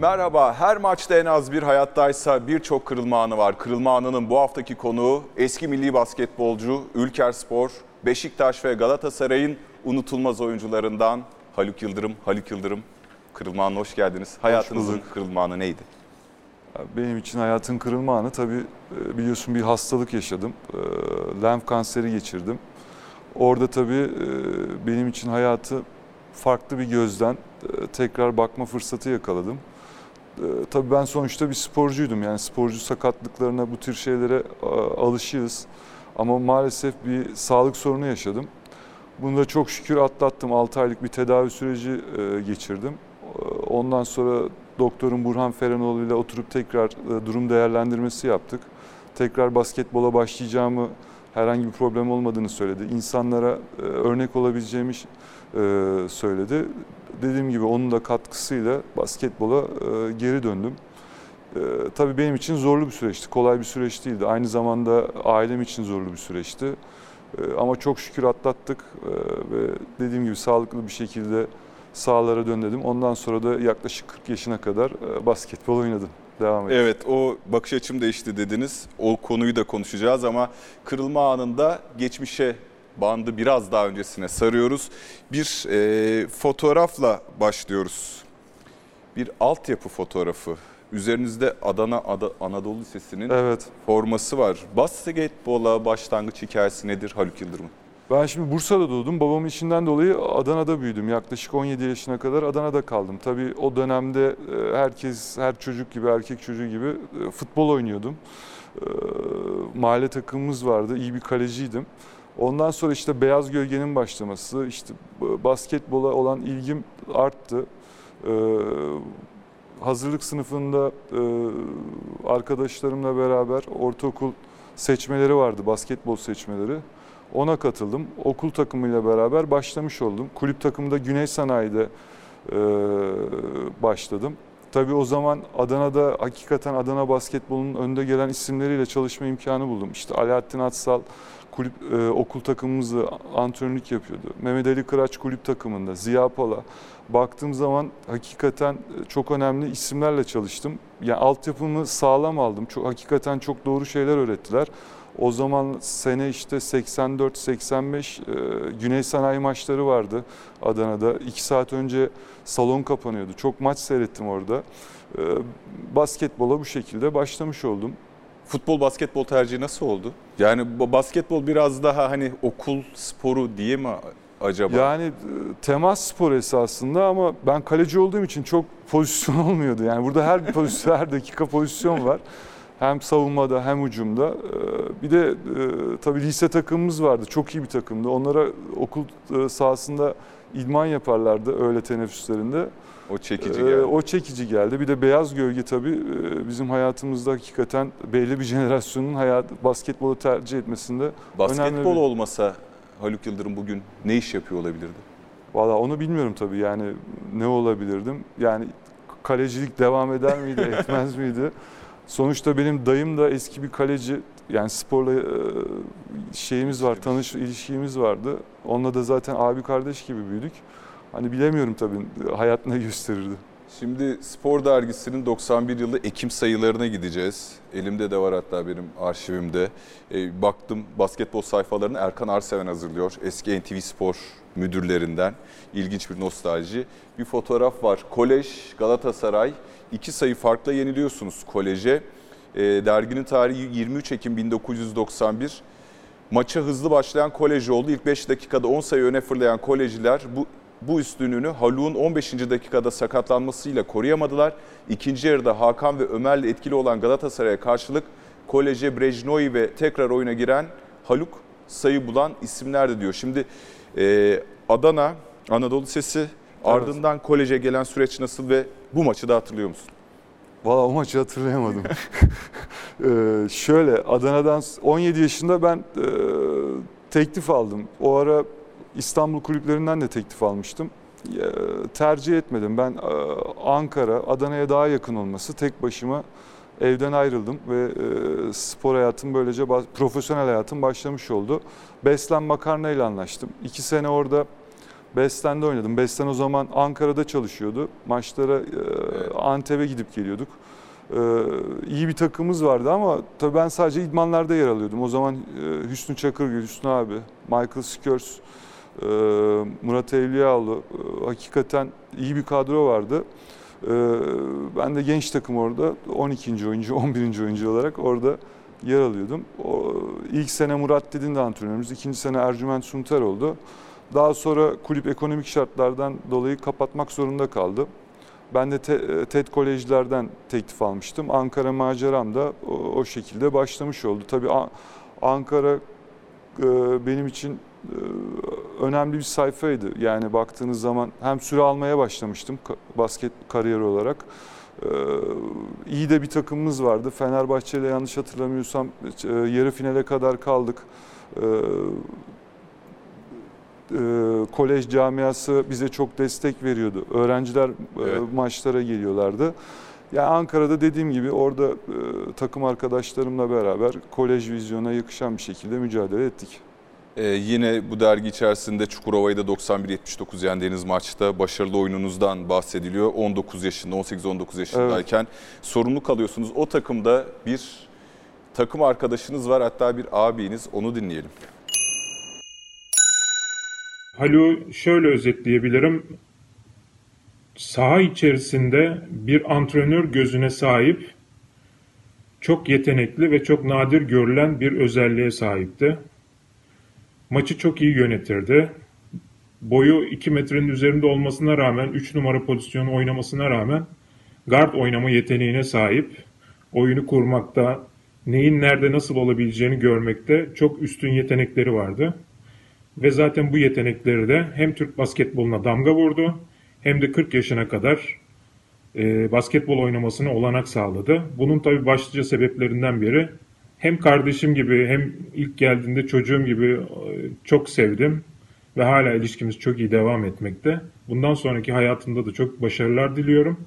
Merhaba, her maçta en az bir hayattaysa birçok kırılma anı var. Kırılma anının bu haftaki konuğu eski milli basketbolcu, Ülker Spor, Beşiktaş ve Galatasaray'ın unutulmaz oyuncularından Haluk Yıldırım. Haluk Yıldırım, kırılma anına hoş geldiniz. Hayatınızın bulduk. kırılma anı neydi? Benim için hayatın kırılma anı tabii e, biliyorsun bir hastalık yaşadım. E, Lenf kanseri geçirdim. Orada tabii e, benim için hayatı farklı bir gözden tekrar bakma fırsatı yakaladım. E, Tabii ben sonuçta bir sporcuydum. Yani sporcu sakatlıklarına bu tür şeylere alışığız. Ama maalesef bir sağlık sorunu yaşadım. Bunu da çok şükür atlattım. 6 aylık bir tedavi süreci e, geçirdim. E, Ondan sonra doktorum Burhan Ferenoğlu ile oturup tekrar e, durum değerlendirmesi yaptık. Tekrar basketbola başlayacağımı, herhangi bir problem olmadığını söyledi. İnsanlara e, örnek olabileceğimi söyledi. Dediğim gibi onun da katkısıyla basketbola e, geri döndüm. E, tabii benim için zorlu bir süreçti, kolay bir süreç değildi. Aynı zamanda ailem için zorlu bir süreçti. E, Ama çok şükür atlattık e, ve dediğim gibi sağlıklı bir şekilde sahalara döndüm. Ondan sonra da yaklaşık 40 yaşına kadar e, basketbol oynadım. Devam ettim. Evet, o bakış açım değişti dediniz. O konuyu da konuşacağız ama kırılma anında geçmişe bandı biraz daha öncesine sarıyoruz. Bir e, fotoğrafla başlıyoruz. Bir altyapı fotoğrafı. Üzerinizde Adana Ada- Anadolu Lisesi'nin Evet. forması var. Basketbola başlangıç hikayesi nedir Haluk Yıldırım'ın? Ben şimdi Bursa'da doğdum. Babamın işinden dolayı Adana'da büyüdüm. Yaklaşık 17 yaşına kadar Adana'da kaldım. Tabii o dönemde e, herkes, her çocuk gibi, erkek çocuğu gibi e, futbol oynuyordum. E, Mahalle takımımız vardı. iyi bir kaleciydim. Ondan sonra işte Beyaz Gölge'nin başlaması, işte basketbola olan ilgim arttı. E, Hazırlık sınıfında e, arkadaşlarımla beraber ortaokul seçmeleri vardı, basketbol seçmeleri. Ona katıldım. Okul takımıyla beraber başlamış oldum. Kulüp takımında Güney Sanayi'de e, başladım. Tabii o zaman Adana'da hakikaten Adana basketbolunun önde gelen isimleriyle çalışma imkanı buldum. İşte Alaaddin Atsal kulüp e, okul takımımızı antrenörlük yapıyordu. Mehmet Ali Kıraç kulüp takımında, Ziya Pala. Baktığım zaman hakikaten e, çok önemli isimlerle çalıştım. Yani altyapımı sağlam aldım. Çok hakikaten çok doğru şeyler öğrettiler. O zaman sene işte 84-85 e, Güney Sanayi maçları vardı Adana'da. İki saat önce salon kapanıyordu. Çok maç seyrettim orada. E, basketbola bu şekilde başlamış oldum. Futbol basketbol tercihi nasıl oldu? Yani basketbol biraz daha hani okul sporu diye mi acaba? Yani e, temas spor esasında ama ben kaleci olduğum için çok pozisyon olmuyordu. Yani burada her pozisyon, her dakika pozisyon var. Hem savunmada hem hücumda. Ee, Bir de e, tabii lise takımımız vardı. Çok iyi bir takımdı. Onlara okul e, sahasında idman yaparlardı öğle teneffüslerinde. O çekici Ee, geldi. O çekici geldi. Bir de beyaz gölge tabii e, bizim hayatımızda hakikaten belli bir jenerasyonun hayat basketbolu tercih etmesinde Basketbol önemli bir- olmasa Haluk Yıldırım bugün ne iş yapıyor olabilirdi? Valla onu bilmiyorum tabii yani ne olabilirdim. Yani kalecilik devam eder miydi, etmez miydi? Sonuçta benim dayım da eski bir kaleci. Yani sporla e, şeyimiz var, tanış ilişkimiz vardı. Onunla da zaten abi kardeş gibi büyüdük. Hani bilemiyorum tabii hayat ne gösterirdi. Şimdi Spor Dergisi'nin 91 yılı Ekim sayılarına gideceğiz. Elimde de var hatta benim arşivimde. E, baktım basketbol sayfalarını Erkan Arseven hazırlıyor. Eski NTV Spor müdürlerinden. İlginç bir nostalji. Bir fotoğraf var. Kolej Galatasaray. İki sayı farkla yeniliyorsunuz koleje. E, derginin tarihi 23 Ekim 1991. Maça hızlı başlayan kolej oldu. İlk 5 dakikada 10 sayı öne fırlayan kolejiler bu bu üstünlüğünü Haluk'un 15. dakikada sakatlanmasıyla koruyamadılar. İkinci yarıda Hakan ve Ömer'le etkili olan Galatasaray'a karşılık koleje Brejnoi ve tekrar oyuna giren Haluk sayı bulan isimlerdi diyor. Şimdi e, Adana, Anadolu Lisesi ardından koleje gelen süreç nasıl ve bu maçı da hatırlıyor musun? Valla o maçı hatırlayamadım. Ee, şöyle Adana'dan 17 yaşında ben e, teklif aldım. O ara İstanbul kulüplerinden de teklif almıştım. E, tercih etmedim. Ben e, Ankara, Adana'ya daha yakın olması tek başıma evden ayrıldım ve e, spor hayatım böylece profesyonel hayatım başlamış oldu. Beslen Makarna ile anlaştım. İki sene orada Besten'de oynadım. Besten o zaman Ankara'da çalışıyordu. Maçlara e, Antep'e gidip geliyorduk. E, iyi bir takımımız vardı ama tabii ben sadece idmanlarda yer alıyordum. O zaman Hüsnü Çakırgül, Hüsnü abi, Michael Skurs, Murat Evliyaoğlu e, hakikaten iyi bir kadro vardı. E, ben de genç takım orada 12. oyuncu, 11. oyuncu olarak orada yer alıyordum. O, ilk sene Murat Didin de antrenörümüz, ikinci sene Ercüment Suntar oldu. Daha sonra kulüp ekonomik şartlardan dolayı kapatmak zorunda kaldı. Ben de te, TED Kolejlerden teklif almıştım. Ankara maceram da o, şekilde başlamış oldu. Tabii Ankara e, benim için e, önemli bir sayfaydı. Yani baktığınız zaman hem süre almaya başlamıştım basket kariyeri olarak. Ee, iyi de bir takımımız vardı. Fenerbahçe ile yanlış hatırlamıyorsam e, yarı finale kadar kaldık. Ee, e, kolej camiası bize çok destek veriyordu. Öğrenciler e, Evet. maçlara geliyorlardı. Yani Ankara'da dediğim gibi orada e, takım arkadaşlarımla beraber kolej vizyona yakışan bir şekilde mücadele ettik. Ee, yine bu dergi içerisinde Çukurova'yı da 91-79 yendiğiniz maçta başarılı oyununuzdan bahsediliyor. 19 yaşında, 18-19 yaşındayken sorumluluk alıyorsunuz. O takımda bir takım arkadaşınız var hatta bir abiniz onu dinleyelim. Haluk'u şöyle özetleyebilirim. Saha içerisinde bir antrenör gözüne sahip, çok yetenekli ve çok nadir görülen bir özelliğe sahipti. Maçı çok iyi yönetirdi. Boyu 2 metrenin üzerinde olmasına rağmen, 3 numara pozisyonu oynamasına rağmen guard oynama yeteneğine sahip. Oyunu kurmakta, neyin nerede nasıl olabileceğini görmekte çok üstün yetenekleri vardı. Ve zaten bu yetenekleri de hem Türk basketboluna damga vurdu hem de 40 yaşına kadar e, basketbol oynamasına olanak sağladı. Bunun tabii başlıca sebeplerinden biri hem kardeşim gibi hem ilk geldiğinde çocuğum gibi e, çok sevdim ve hala ilişkimiz çok iyi devam etmekte. Bundan sonraki hayatında da çok başarılar diliyorum.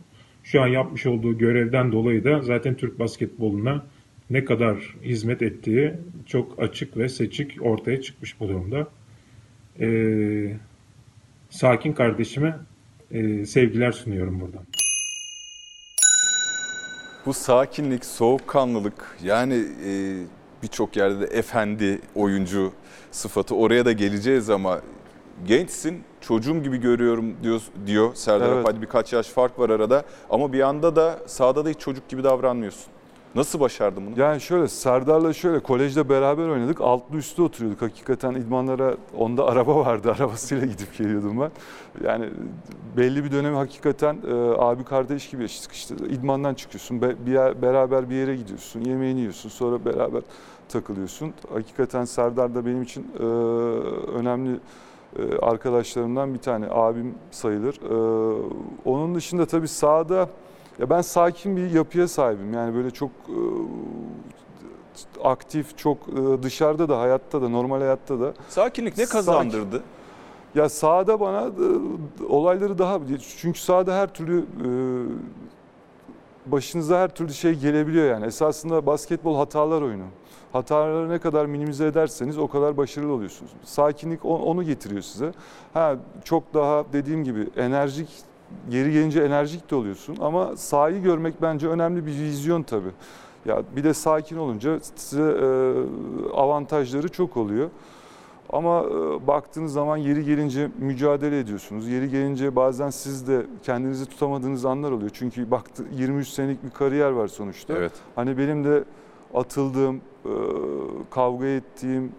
Şu an yapmış olduğu görevden dolayı da zaten Türk basketboluna ne kadar hizmet ettiği çok açık ve seçik ortaya çıkmış bu durumda. Ee, sakin kardeşime e, sevgiler sunuyorum buradan. Bu sakinlik, soğukkanlılık yani e, birçok yerde de efendi oyuncu sıfatı oraya da geleceğiz ama gençsin çocuğum gibi görüyorum diyor, diyor Serdar Evet. Hadi birkaç yaş fark var arada ama bir anda da sahada da hiç çocuk gibi davranmıyorsun. Nasıl başardın bunu? Yani şöyle Serdar'la şöyle kolejde beraber oynadık. Altlı üstte oturuyorduk. Hakikaten idmanlara onda araba vardı. Arabasıyla gidip geliyordum ben. Yani belli bir dönemi hakikaten e, abi kardeş gibi yaşadık işte. İdmandan çıkıyorsun. be- bir yer, beraber bir yere gidiyorsun. Yemeğini yiyorsun. Sonra beraber takılıyorsun. Hakikaten Serdar da benim için e, önemli e, arkadaşlarımdan bir tane. Abim sayılır. E, onun dışında tabii sahada ya ben sakin bir yapıya sahibim. Yani böyle çok e, aktif, çok e, dışarıda da, hayatta da, normal hayatta da. Sakinlik ne Sakin. kazandırdı? Ya sahada bana e, olayları daha çünkü sahada her türlü e, başınıza her türlü şey gelebiliyor yani. Esasında basketbol hatalar oyunu. Hataları ne kadar minimize ederseniz o kadar başarılı oluyorsunuz. Sakinlik onu getiriyor size. Ha çok daha dediğim gibi enerjik geri gelince enerjik de oluyorsun ama sahayı görmek bence önemli bir vizyon tabii. Ya bir de sakin olunca size e, avantajları çok oluyor. Ama e, baktığınız zaman yeri gelince mücadele ediyorsunuz. Yeri gelince bazen siz de kendinizi tutamadığınız anlar oluyor. Çünkü baktı 23 senelik bir kariyer var sonuçta. Evet. Hani benim de atıldığım, e, kavga ettiğim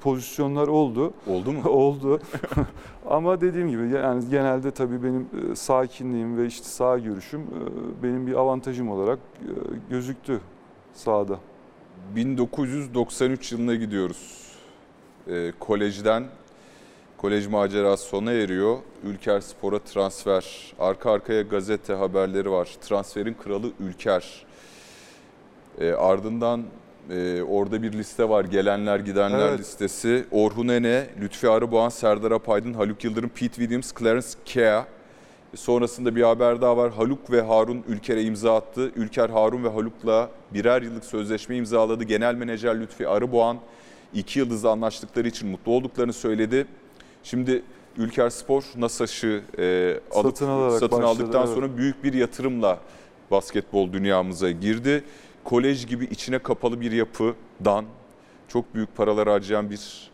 pozisyonlar oldu. Oldu mu? oldu. Ama dediğim gibi yani genelde tabii benim e, sakinliğim ve işte sağ görüşüm e, benim bir avantajım olarak e, gözüktü sahada. 1993 yılına gidiyoruz. Ee, kolejden kolej macerası sona eriyor. Ülker Spor'a transfer. Arka arkaya gazete haberleri var. Transferin kralı Ülker. Ee, ardından e, orada bir liste var. Gelenler gidenler Evet. listesi. Orhun Ene, Lütfi Arıboğan, Serdar Apaydın, Haluk Yıldırım, Pete Williams, Clarence Kea. Sonrasında bir haber daha var. Haluk ve Harun Ülker'e imza attı. Ülker Harun ve Haluk'la birer yıllık sözleşme imzaladı. Genel menajer Lütfi Arıboğan iki yıldızla anlaştıkları için mutlu olduklarını söyledi. Şimdi Ülker Spor NASAŞ'ı e, alıp Satın satın başladı, aldıktan evet. sonra büyük bir yatırımla basketbol dünyamıza girdi. Kolej gibi içine kapalı bir yapıdan çok büyük paralar harcayan bir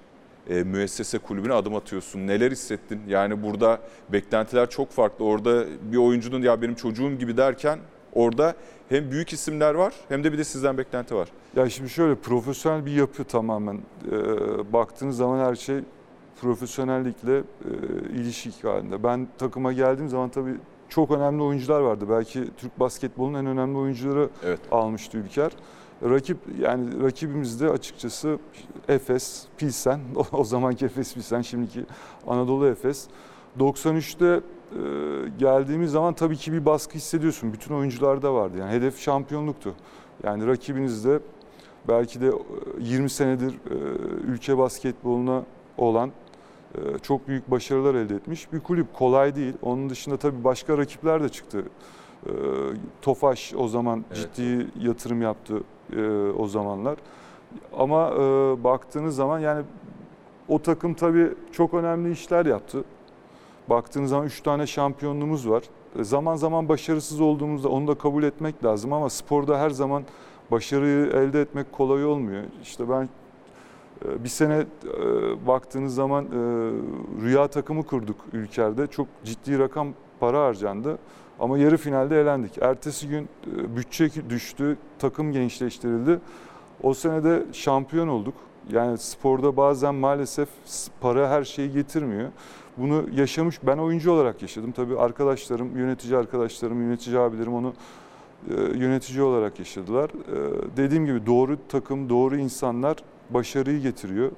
e, müessese kulübüne adım atıyorsun. Neler hissettin? Yani burada beklentiler çok farklı. Orada bir oyuncunun ya benim çocuğum gibi derken orada hem büyük isimler var hem de bir de sizden beklenti var. Ya şimdi şöyle profesyonel bir yapı tamamen. Ee, baktığınız zaman her şey profesyonellikle e, ilişik halinde. Ben takıma geldiğim zaman tabii çok önemli oyuncular vardı. Belki Türk basketbolunun en önemli oyuncuları Evet. almıştı Ülker. Rakip yani rakibimiz de açıkçası Efes, Pilsen. O, zamanki Efes Pilsen, şimdiki Anadolu Efes. 93'te e, geldiğimiz zaman tabii ki bir baskı hissediyorsun. Bütün oyuncularda vardı. Yani hedef şampiyonluktu. Yani rakibiniz de belki de e, 20 senedir e, ülke basketboluna olan e, çok büyük başarılar elde etmiş bir kulüp. Kolay değil. Onun dışında tabii başka rakipler de çıktı. E, Tofaş o zaman Evet. ciddi yatırım yaptı e, o zamanlar. Ama e, baktığınız zaman yani o takım tabii çok önemli işler yaptı. Baktığınız zaman 3 tane şampiyonluğumuz var. E, Zaman zaman başarısız olduğumuzda onu da kabul etmek lazım ama sporda her zaman başarıyı elde etmek kolay olmuyor. İşte ben e, bir sene e, baktığınız zaman e, rüya takımı kurduk ülkede. Çok ciddi rakam para harcandı. Ama yarı finalde elendik. Ertesi gün e, bütçe düştü, takım gençleştirildi. O sene de şampiyon olduk. Yani sporda bazen maalesef para her şeyi getirmiyor. Bunu yaşamış, ben oyuncu olarak yaşadım. Tabii arkadaşlarım, yönetici arkadaşlarım, yönetici abilerim onu yönetici olarak yaşadılar. Dediğim gibi doğru takım, doğru insanlar başarıyı getiriyor.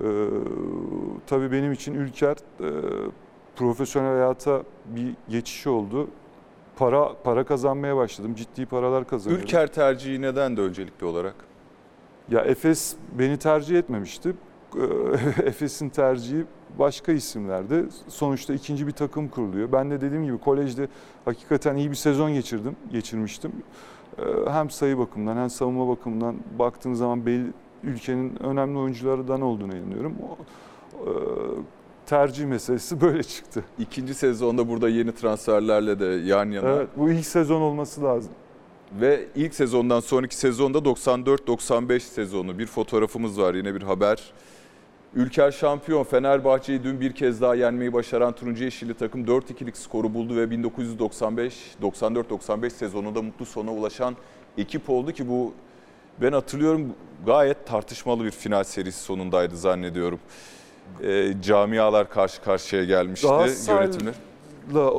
E, tabii benim için Ülker e, profesyonel hayata bir geçiş oldu. Para para kazanmaya başladım. Ciddi paralar kazanıyorum. Ülker tercihi neden de öncelikli olarak? Ya Efes beni tercih etmemişti. Eee, Efes'in tercihi başka isimlerdi. Sonuçta ikinci bir takım kuruluyor. Ben de dediğim gibi kolejde hakikaten iyi bir sezon geçirdim, geçirmiştim. Eee, Hem sayı bakımından hem savunma bakımından baktığınız zaman belli ülkenin önemli oyuncularından olduğunu inanıyorum. O, eee, tercih meselesi böyle çıktı. İkinci sezonda burada yeni transferlerle de yan yana. Evet, bu ilk sezon olması lazım. Ve ilk sezondan sonraki sezonda 94-95 sezonu bir fotoğrafımız var yine bir haber. Ülker şampiyon Fenerbahçe'yi dün bir kez daha yenmeyi başaran turuncu yeşilli takım 4-2'lik skoru buldu ve 1995-94-95 sezonunda mutlu sona ulaşan ekip oldu ki bu ben hatırlıyorum gayet tartışmalı bir final serisi sonundaydı zannediyorum. Ee, camialar karşı karşıya gelmişti Galatasaray- yönetimler.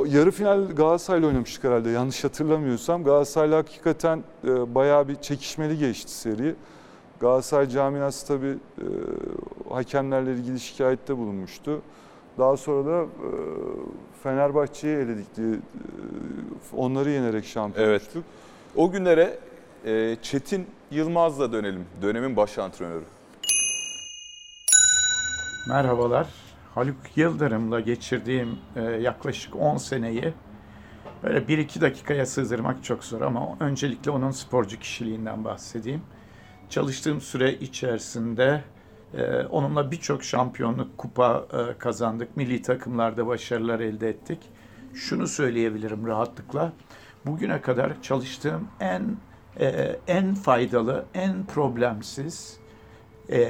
Yarı final Galatasaray'la oynamıştık herhalde yanlış hatırlamıyorsam. Galatasaray'la hakikaten e, bayağı bir çekişmeli geçti seri. Galatasaray camiası tabii e, hakemlerle ilgili şikayette bulunmuştu. Daha sonra da e, Fenerbahçe'yi eledik diye e, onları yenerek şampiyon Evet. olmuştuk. O günlere e, Çetin Yılmaz'la dönelim. Dönemin baş antrenörü. Merhabalar. Haluk Yıldırım'la geçirdiğim e, yaklaşık 10 seneyi böyle 1-2 dakikaya sığdırmak çok zor ama öncelikle onun sporcu kişiliğinden bahsedeyim. Çalıştığım süre içerisinde e, onunla birçok şampiyonluk kupa e, kazandık. Milli takımlarda başarılar elde ettik. Şunu söyleyebilirim rahatlıkla. Bugüne kadar çalıştığım en e, en faydalı, en problemsiz e,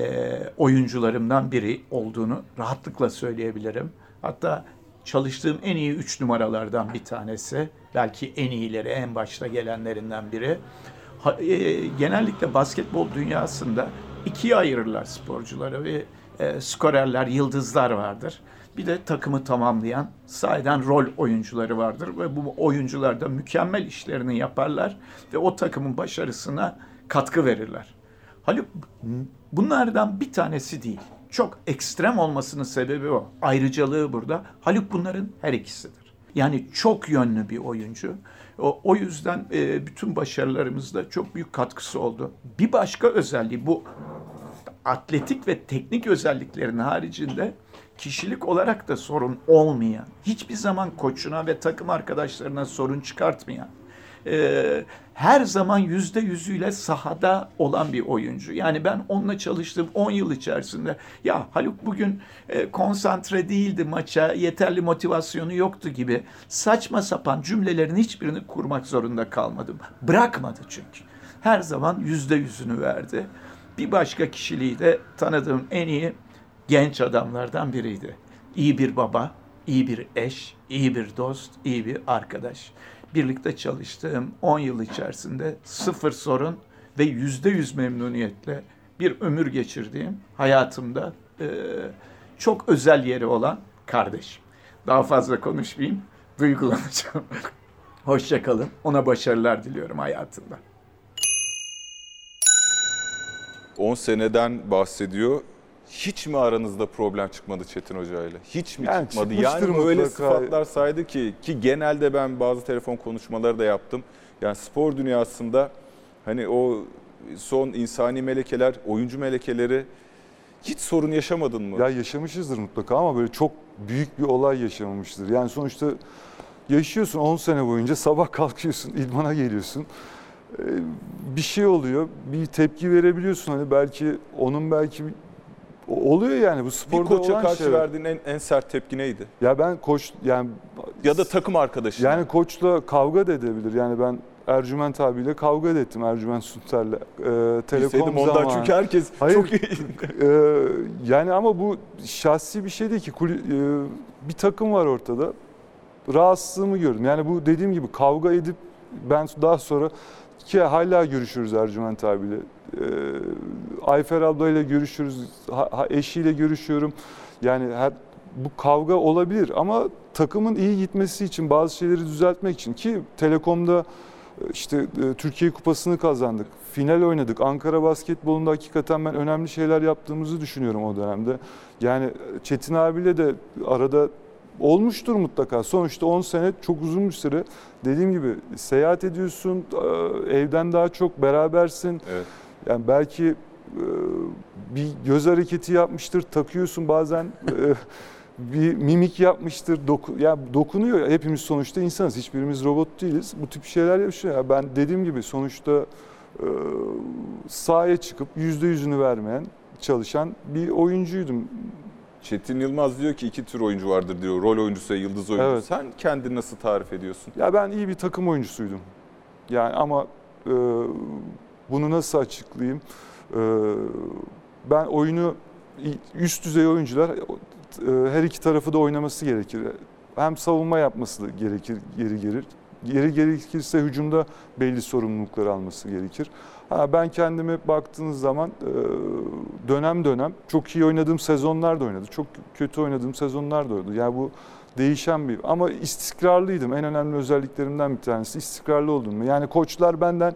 oyuncularımdan biri olduğunu rahatlıkla söyleyebilirim. Hatta çalıştığım en iyi üç numaralardan bir tanesi. Belki en iyileri, en başta gelenlerinden biri. E, genellikle basketbol dünyasında ikiye ayırırlar sporcuları ve e, skorerler, yıldızlar vardır. Bir de takımı tamamlayan sahiden rol oyuncuları vardır ve bu oyuncular da mükemmel işlerini yaparlar ve o takımın başarısına katkı verirler. Haluk bunlardan bir tanesi değil. Çok ekstrem olmasının sebebi o. Ayrıcalığı burada. Haluk bunların her ikisidir. Yani çok yönlü bir oyuncu. O, yüzden e, bütün başarılarımızda çok büyük katkısı oldu. Bir başka özelliği bu atletik ve teknik özelliklerin haricinde kişilik olarak da sorun olmayan, hiçbir zaman koçuna ve takım arkadaşlarına sorun çıkartmayan, e, her zaman yüzde yüzüyle sahada olan bir oyuncu. Yani ben onunla çalıştığım 10 yıl içerisinde ya Haluk bugün e, konsantre değildi maça, yeterli motivasyonu yoktu gibi saçma sapan cümlelerin hiçbirini kurmak zorunda kalmadım. Bırakmadı çünkü. Her zaman yüzde yüzünü verdi. Bir başka kişiliği de tanıdığım en iyi genç adamlardan biriydi. İyi bir baba, iyi bir eş, iyi bir dost, iyi bir arkadaş. Birlikte çalıştığım 10 yıl içerisinde sıfır sorun ve yüzde yüz memnuniyetle bir ömür geçirdiğim hayatımda e, çok özel yeri olan kardeşim. Daha fazla konuşmayayım, duygulanacağım. Hoşçakalın, ona başarılar diliyorum hayatında. 10 seneden bahsediyor. Hiç mi aranızda problem çıkmadı Çetin Hoca ile? Hiç mi Yani çıkmadı? Yani öyle mutlaka. sıfatlar saydı ki ki genelde ben bazı telefon konuşmaları da yaptım. Yani spor dünyasında hani o son insani melekeler, oyuncu melekeleri hiç sorun yaşamadın mı? Ya yaşamışızdır mutlaka ama böyle çok büyük bir olay yaşamamıştır. Yani sonuçta yaşıyorsun 10 sene boyunca sabah kalkıyorsun, idmana geliyorsun. Ee, Bir şey oluyor, bir tepki verebiliyorsun. Hani belki onun belki oluyor yani bu bir sporda koça olan karşı şeyler. verdiğin en, en sert tepki neydi? Ya ben koç yani Ya da takım arkadaşı. yani koçla kavga da edebilir. Yani ben Ercüment abiyle kavga da ettim Ercüment Sunter'le. Ee, telekom ondan zamanı. çünkü herkes Hayır, çok iyi. Ee, yani ama bu şahsi bir şey değil ki. Kuli- e, bir takım var ortada. Rahatsızlığımı gördüm. Yani bu dediğim gibi kavga edip ben daha sonra ki hala görüşürüz Ercüment abiyle. Ee, Ayfer ablayla görüşürüz. Eşiyle görüşüyorum. Yani her bu kavga olabilir ama takımın iyi gitmesi için bazı şeyleri düzeltmek için ki Telekom'da e, işte e, Türkiye Kupası'nı kazandık. Final oynadık. Ankara basketbolunda hakikaten ben önemli şeyler yaptığımızı düşünüyorum o dönemde. Yani e, Çetin abiyle de arada olmuştur mutlaka. Sonuçta 10 sene çok uzun bir süre. Dediğim gibi seyahat ediyorsun, e, evden daha çok berabersin. Evet. Yani belki e, bir göz hareketi yapmıştır, takıyorsun bazen e, bir mimik yapmıştır, doku, ya dokunuyor. Hepimiz sonuçta insanız, hiçbirimiz robot değiliz. Bu tip şeyler yaşıyor. Ya ben dediğim gibi sonuçta e, sahaya çıkıp yüzde yüzünü vermeyen, çalışan bir oyuncuydum. Çetin Yılmaz diyor ki iki tür oyuncu vardır diyor. Rol oyuncusu ve yıldız oyuncu. Evet. Sen kendini nasıl tarif ediyorsun? Ya ben iyi bir takım oyuncusuydum. Yani ama e, bunu nasıl açıklayayım? E, ben oyunu üst düzey oyuncular e, her iki tarafı da oynaması gerekir. Hem savunma yapması gerekir geri gelir. Geri gerekirse hücumda belli sorumlulukları alması gerekir. Ha, ben kendime baktığınız zaman e, dönem dönem çok iyi oynadığım sezonlar da oynadı. Çok kötü oynadığım sezonlar da oynadı. Yani bu değişen bir ama istikrarlıydım. En önemli özelliklerimden bir tanesi istikrarlı oldum. Yani koçlar benden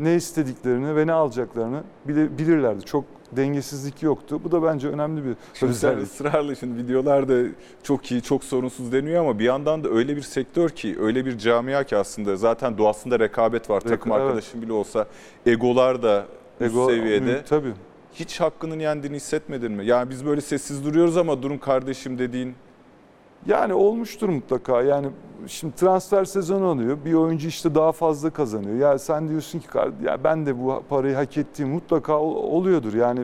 ne istediklerini ve ne alacaklarını bile- bilirlerdi. Çok dengesizlik yoktu. Bu da bence önemli bir Şimdi sen özellik. ısrarla şimdi videolarda çok iyi, çok sorunsuz deniyor ama bir yandan da öyle bir sektör ki, öyle bir camia ki aslında zaten doğasında rekabet var. Reka- Takım evet. arkadaşın bile olsa egolar da üst Ego- seviyede. Tabii. Hiç hakkının yendiğini hissetmedin mi? Yani biz böyle sessiz duruyoruz ama durun kardeşim dediğin Yani olmuştur mutlaka. Yani şimdi transfer sezonu oluyor. Bir oyuncu işte daha fazla kazanıyor. Ya sen diyorsun ki "Kar- ya ben de bu parayı hak ettiğim mutlaka ol- oluyordur. Yani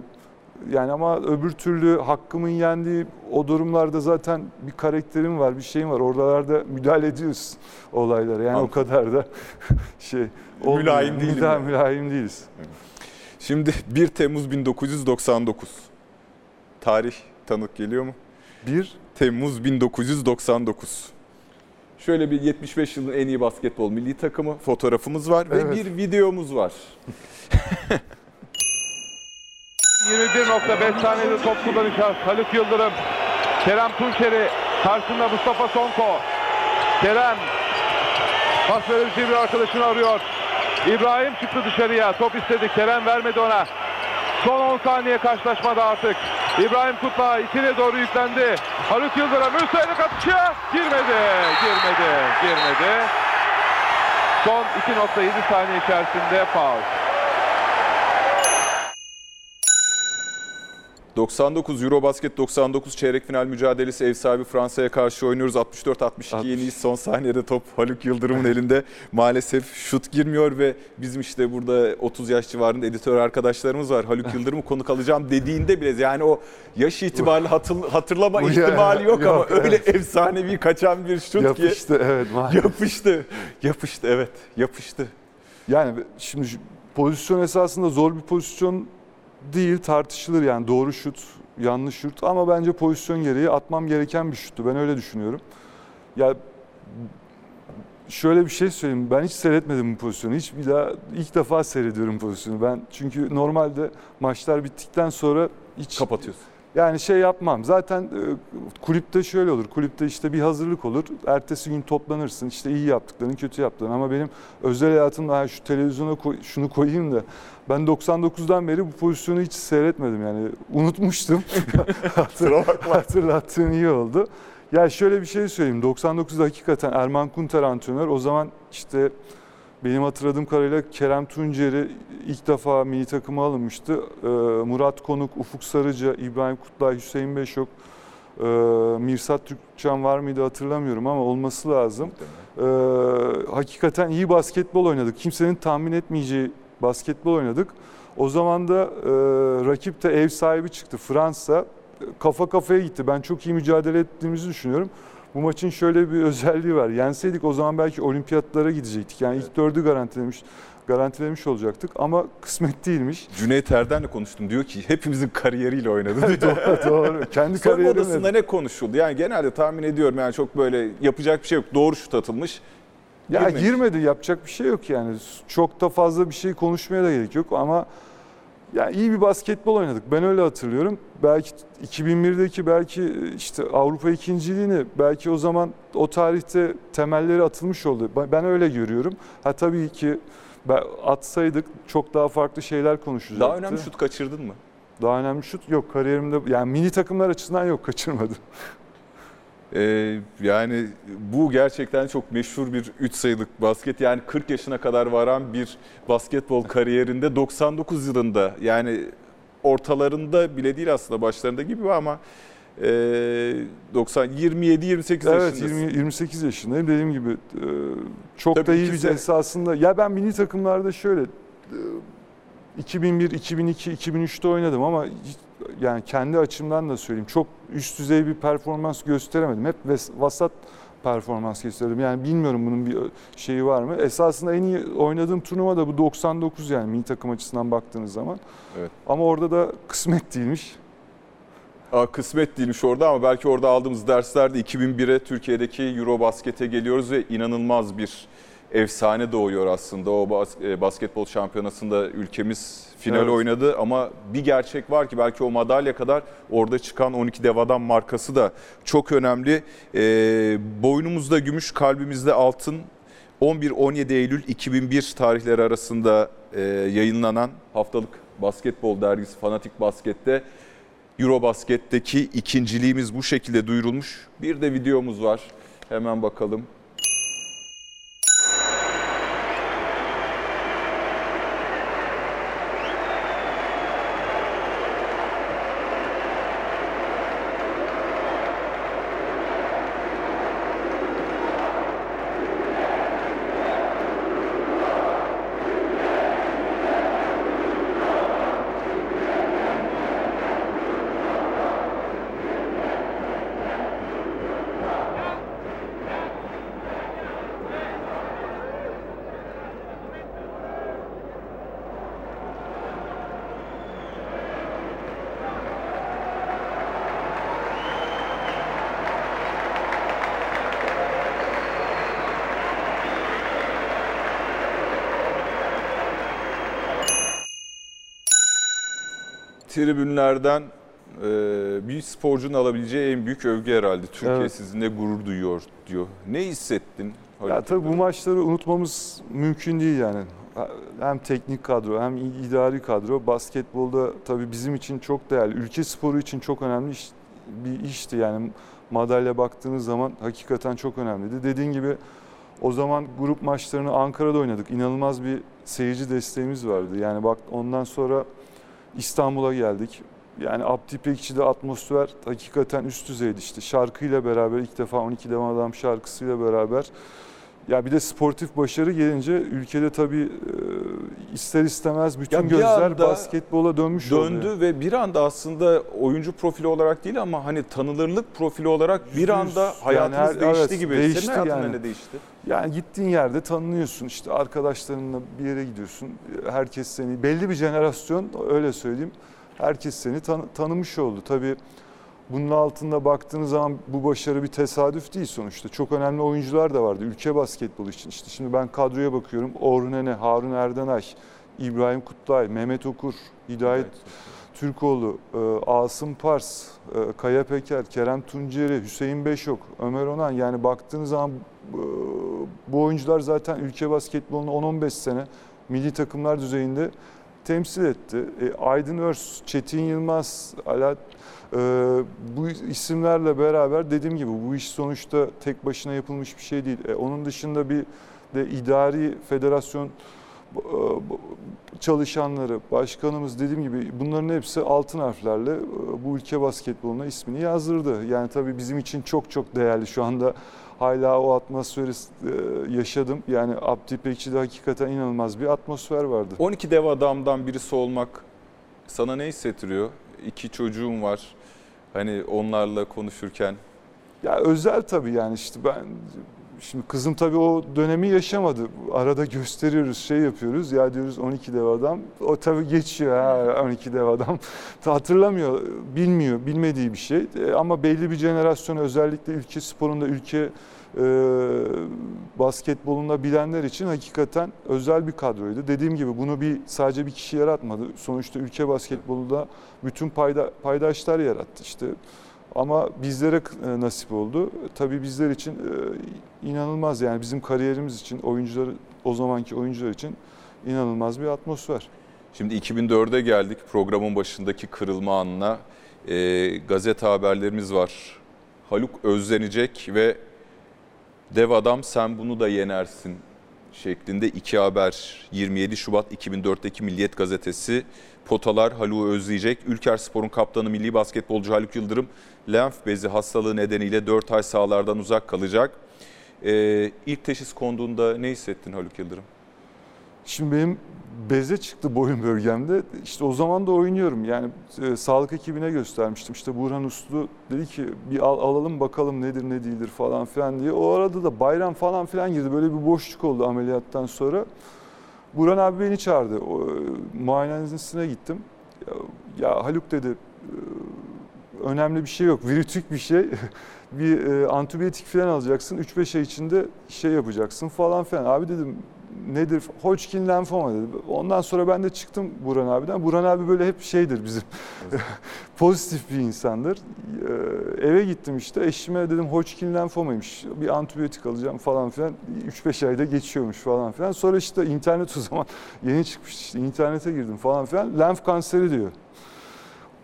yani ama öbür türlü hakkımın yendiği o durumlarda zaten bir karakterim var, bir şeyim var. Oralarda müdahale ediyoruz olaylara. Yani Anladım. o kadar da şey. Mülayim değilim Müda- yani. mülayim değiliz. Şimdi 1 Temmuz 1999. Tarih tanık geliyor mu? Bir, Temmuz 1999. Şöyle bir 75 yılın en iyi basketbol milli takımı fotoğrafımız var ve Evet. bir videomuz var. 21.5 saniyede top kullanacağız. Haluk Yıldırım, Kerem Tunçeri karşısında Mustafa Sonko. Kerem pas verebileceği bir arkadaşını arıyor. İbrahim çıktı dışarıya. Top istedi. Kerem vermedi ona. Son 10 saniye karşılaşmada artık. İbrahim Kutla içine doğru yüklendi. Haluk Yıldırım üstelik atışı girmedi. Girmedi. Girmedi. Son 2.7 saniye içerisinde faul. 99 Eurobasket 99 çeyrek final mücadelesi ev sahibi Fransa'ya karşı oynuyoruz. 64-62 yeniyiz. Son saniyede top Haluk Yıldırım'ın elinde. Maalesef şut girmiyor ve bizim işte burada 30 yaş civarında editör arkadaşlarımız var. Haluk Yıldırım'ı konuk alacağım dediğinde bile yani o yaş itibariyle hatır- hatırlama ihtimali yok, ama yok, öyle efsanevi kaçan bir şut ki Yapıştı evet maalesef. yapıştı. Yapıştı evet yapıştı. Yani şimdi pozisyon esasında zor bir pozisyon değil tartışılır yani doğru şut, yanlış şut ama bence pozisyon gereği atmam gereken bir şuttu. Ben öyle düşünüyorum. Ya şöyle bir şey söyleyeyim. Ben hiç seyretmedim bu pozisyonu. Hiç bir daha ilk defa seyrediyorum pozisyonu. Ben çünkü normalde maçlar bittikten sonra hiç Kapatıyorsun. Yani şey yapmam. Zaten e, kulüpte şöyle olur. Kulüpte işte bir hazırlık olur. Ertesi gün toplanırsın. İşte iyi yaptıklarını, kötü yaptıklarını. Ama benim özel hayatımda "Ha, şu televizyona koy- şunu koyayım da ben 99'dan beri bu pozisyonu hiç seyretmedim. Yani unutmuştum. Hatırlattığın iyi oldu. Ya şöyle bir şey söyleyeyim. 99'da hakikaten Erman Kunter antrenör. O zaman işte benim hatırladığım kadarıyla Kerem Tuncer'i ilk defa milli takıma alınmıştı. Ee, Murat Konuk, Ufuk Sarıca, İbrahim Kutlay, Hüseyin Beşok, e, Mirsat Türkçen var mıydı hatırlamıyorum ama olması lazım. Ee, hakikaten iyi basketbol oynadık. Kimsenin tahmin etmeyeceği basketbol oynadık. O zaman da e, rakip de ev sahibi çıktı Fransa. Kafa kafaya gitti. Ben çok iyi mücadele ettiğimizi düşünüyorum. Bu maçın şöyle bir özelliği var. Yenseydik o zaman belki olimpiyatlara gidecektik. Yani ilk dördü garantilemiş garantilemiş olacaktık ama kısmet değilmiş. Cüneyt Erden'le konuştum. Diyor ki hepimizin kariyeriyle oynadı. Doğru. Kendi Soyunma kariyerimle. odasında ne konuşuldu? Yani genelde tahmin ediyorum yani çok böyle yapacak bir şey yok. Doğru şut atılmış. Ya girmedi yapacak bir şey yok yani. Çok da fazla bir şey konuşmaya da gerek yok ama ya iyi bir basketbol oynadık. Ben öyle hatırlıyorum. Belki 2001'deki belki işte Avrupa ikinciliğini belki o zaman o tarihte temelleri atılmış oldu. Ben- öyle görüyorum. Ha tabii ki atsaydık çok daha farklı şeyler konuşacaktı. Daha önemli şut kaçırdın mı? Daha önemli şut yok kariyerimde. Yani mini takımlar açısından yok kaçırmadım. Ee, yani bu gerçekten çok meşhur bir 3 sayılık basket. Yani 40 yaşına kadar varan bir basketbol kariyerinde 99 yılında yani ortalarında bile değil aslında başlarında gibi ama e, 90 27 28 Evet yaşındasın. 20, 28 yaşındayım. Dediğim gibi e, çok Tabii da iyi bir esasında. Ya ben milli takımlarda şöyle e, 2001, 2002, 2003'te oynadım ama hiç- yani kendi açımdan da söyleyeyim çok üst düzey bir performans gösteremedim. Hep vasat performans gösterdim. Yani bilmiyorum bunun bir şeyi var mı? Esasında en iyi oynadığım turnuva da bu 99 yani milli takım açısından baktığınız zaman. Evet. Ama orada da kısmet değilmiş. Aa, kısmet değilmiş orada ama belki orada aldığımız derslerde 2001'e Türkiye'deki Eurobasket'e geliyoruz ve inanılmaz bir efsane doğuyor aslında. O e, basketbol şampiyonasında ülkemiz final Evet. oynadı ama bir gerçek var ki belki o madalya kadar orada çıkan 12 devadan markası da çok önemli. E, boynumuzda gümüş, kalbimizde altın. 11-17 Eylül 2001 tarihleri arasında e, yayınlanan haftalık basketbol dergisi Fanatik Basket'te Eurobasket'teki ikinciliğimiz bu şekilde duyurulmuş. Bir de videomuz var. Hemen bakalım. Tribünlerden e, bir sporcunun alabileceği en büyük övgü herhalde. Türkiye Evet. sizinle gurur duyuyor diyor. Ne hissettin? Ya tabii bu maçları unutmamız mümkün değil yani. Hem teknik kadro hem idari kadro basketbolda tabii bizim için çok değerli. Ülke sporu için çok önemli iş- bir işti yani. Madalya baktığınız zaman hakikaten çok önemliydi. Dediğin gibi o zaman grup maçlarını Ankara'da oynadık. İnanılmaz bir seyirci desteğimiz vardı. Yani bak ondan sonra İstanbul'a geldik. Yani Abdi İpekçi'de atmosfer hakikaten üst düzeydi işte. Şarkıyla beraber ilk defa 12 Devam Adam şarkısıyla beraber. Ya bir de sportif başarı gelince ülkede tabii e, ister istemez bütün Ya gözler basketbola dönmüş Döndü oldu. ve bir anda aslında oyuncu profili olarak değil ama hani tanınırlık profili olarak bir anda hayatınız Yani her- değişti evet, gibi. değişti Senin hayatında yani. ne değişti? Yani gittiğin yerde tanınıyorsun işte arkadaşlarınla bir yere gidiyorsun. Herkes seni belli bir jenerasyon öyle söyleyeyim. Herkes seni tan- tanımış oldu. Tabii bunun altında baktığınız zaman bu başarı bir tesadüf değil sonuçta. Çok önemli oyuncular da vardı ülke basketbolu için. İşte şimdi ben kadroya bakıyorum. Orhun Ene, Harun Erdenay, İbrahim Kutlay, Mehmet Okur, Hidayet Türkoğlu, e, Asım Pars, e, Kaya Peker, Kerem Tunceri, Hüseyin Beşok, Ömer Onan yani baktığınız zaman e, bu oyuncular zaten ülke basketbolunu 10-15 sene milli takımlar düzeyinde temsil etti. E, Aydın Örs, Çetin Yılmaz, Alat bu isimlerle beraber dediğim gibi bu iş sonuçta tek başına yapılmış bir şey değil. E, onun dışında bir de idari federasyon e, çalışanları, başkanımız dediğim gibi bunların hepsi altın harflerle e, bu ülke basketboluna ismini yazdırdı. Yani tabii bizim için çok çok değerli şu anda hala o atmosferi yaşadım. Yani Abdi İpekçi'de hakikaten inanılmaz bir atmosfer vardı. 12 dev adamdan birisi olmak sana ne hissettiriyor? İki çocuğum var. Hani onlarla konuşurken. Ya özel tabii yani işte ben şimdi kızım tabii o dönemi yaşamadı. Arada gösteriyoruz, şey yapıyoruz. Ya diyoruz 12 dev adam. O tabii geçiyor ha 12 dev adam. Hatırlamıyor, bilmiyor, bilmediği bir şey. E, Ama belli bir jenerasyon özellikle ülke sporunda, ülke e, basketbolunda bilenler için hakikaten özel bir kadroydu. Dediğim gibi bunu bir sadece bir kişi yaratmadı. Sonuçta ülke basketbolunda bütün payda, paydaşlar yarattı. İşte ama bizlere e, nasip oldu. Tabii bizler için e, inanılmaz yani bizim kariyerimiz için oyuncular o zamanki oyuncular için inanılmaz bir atmosfer. Şimdi 2004'e geldik programın başındaki kırılma anına. Ee, gazete haberlerimiz var. Haluk özlenecek ve dev adam sen bunu da yenersin şeklinde iki haber 27 Şubat 2004'teki Milliyet Gazetesi potalar Haluk'u özleyecek. Ülker Spor'un kaptanı milli basketbolcu Haluk Yıldırım lenf bezi hastalığı nedeniyle 4 ay sahalardan uzak kalacak. Ee, ilk teşhis konduğunda ne hissettin Haluk Yıldırım? Şimdi benim beze çıktı boyun bölgemde. İşte o zaman da oynuyorum. Yani e, sağlık ekibine göstermiştim. İşte Burhan Uslu dedi ki bir al, alalım bakalım nedir ne değildir falan filan diye. O arada da bayram falan filan girdi. Böyle bir boşluk oldu ameliyattan sonra. Burhan abi beni çağırdı. O, e, muayenehanesine gittim. Ya, ya Haluk dedi e, önemli bir şey yok. Virütük bir şey. bir e, antibiyotik falan alacaksın. 3-5 ay içinde şey yapacaksın falan filan. Abi dedim nedir? Hodgkin lenfoma dedi. Ondan sonra ben de çıktım Burhan abiden. Burhan abi böyle hep şeydir bizim. Pozitif bir insandır. Ee, eve gittim işte. Eşime dedim Hodgkin lenfomaymış. Bir antibiyotik alacağım falan filan. 3-5 ayda geçiyormuş falan filan. Sonra işte internet o zaman yeni çıkmıştı işte. internete girdim falan filan. Lenf kanseri diyor.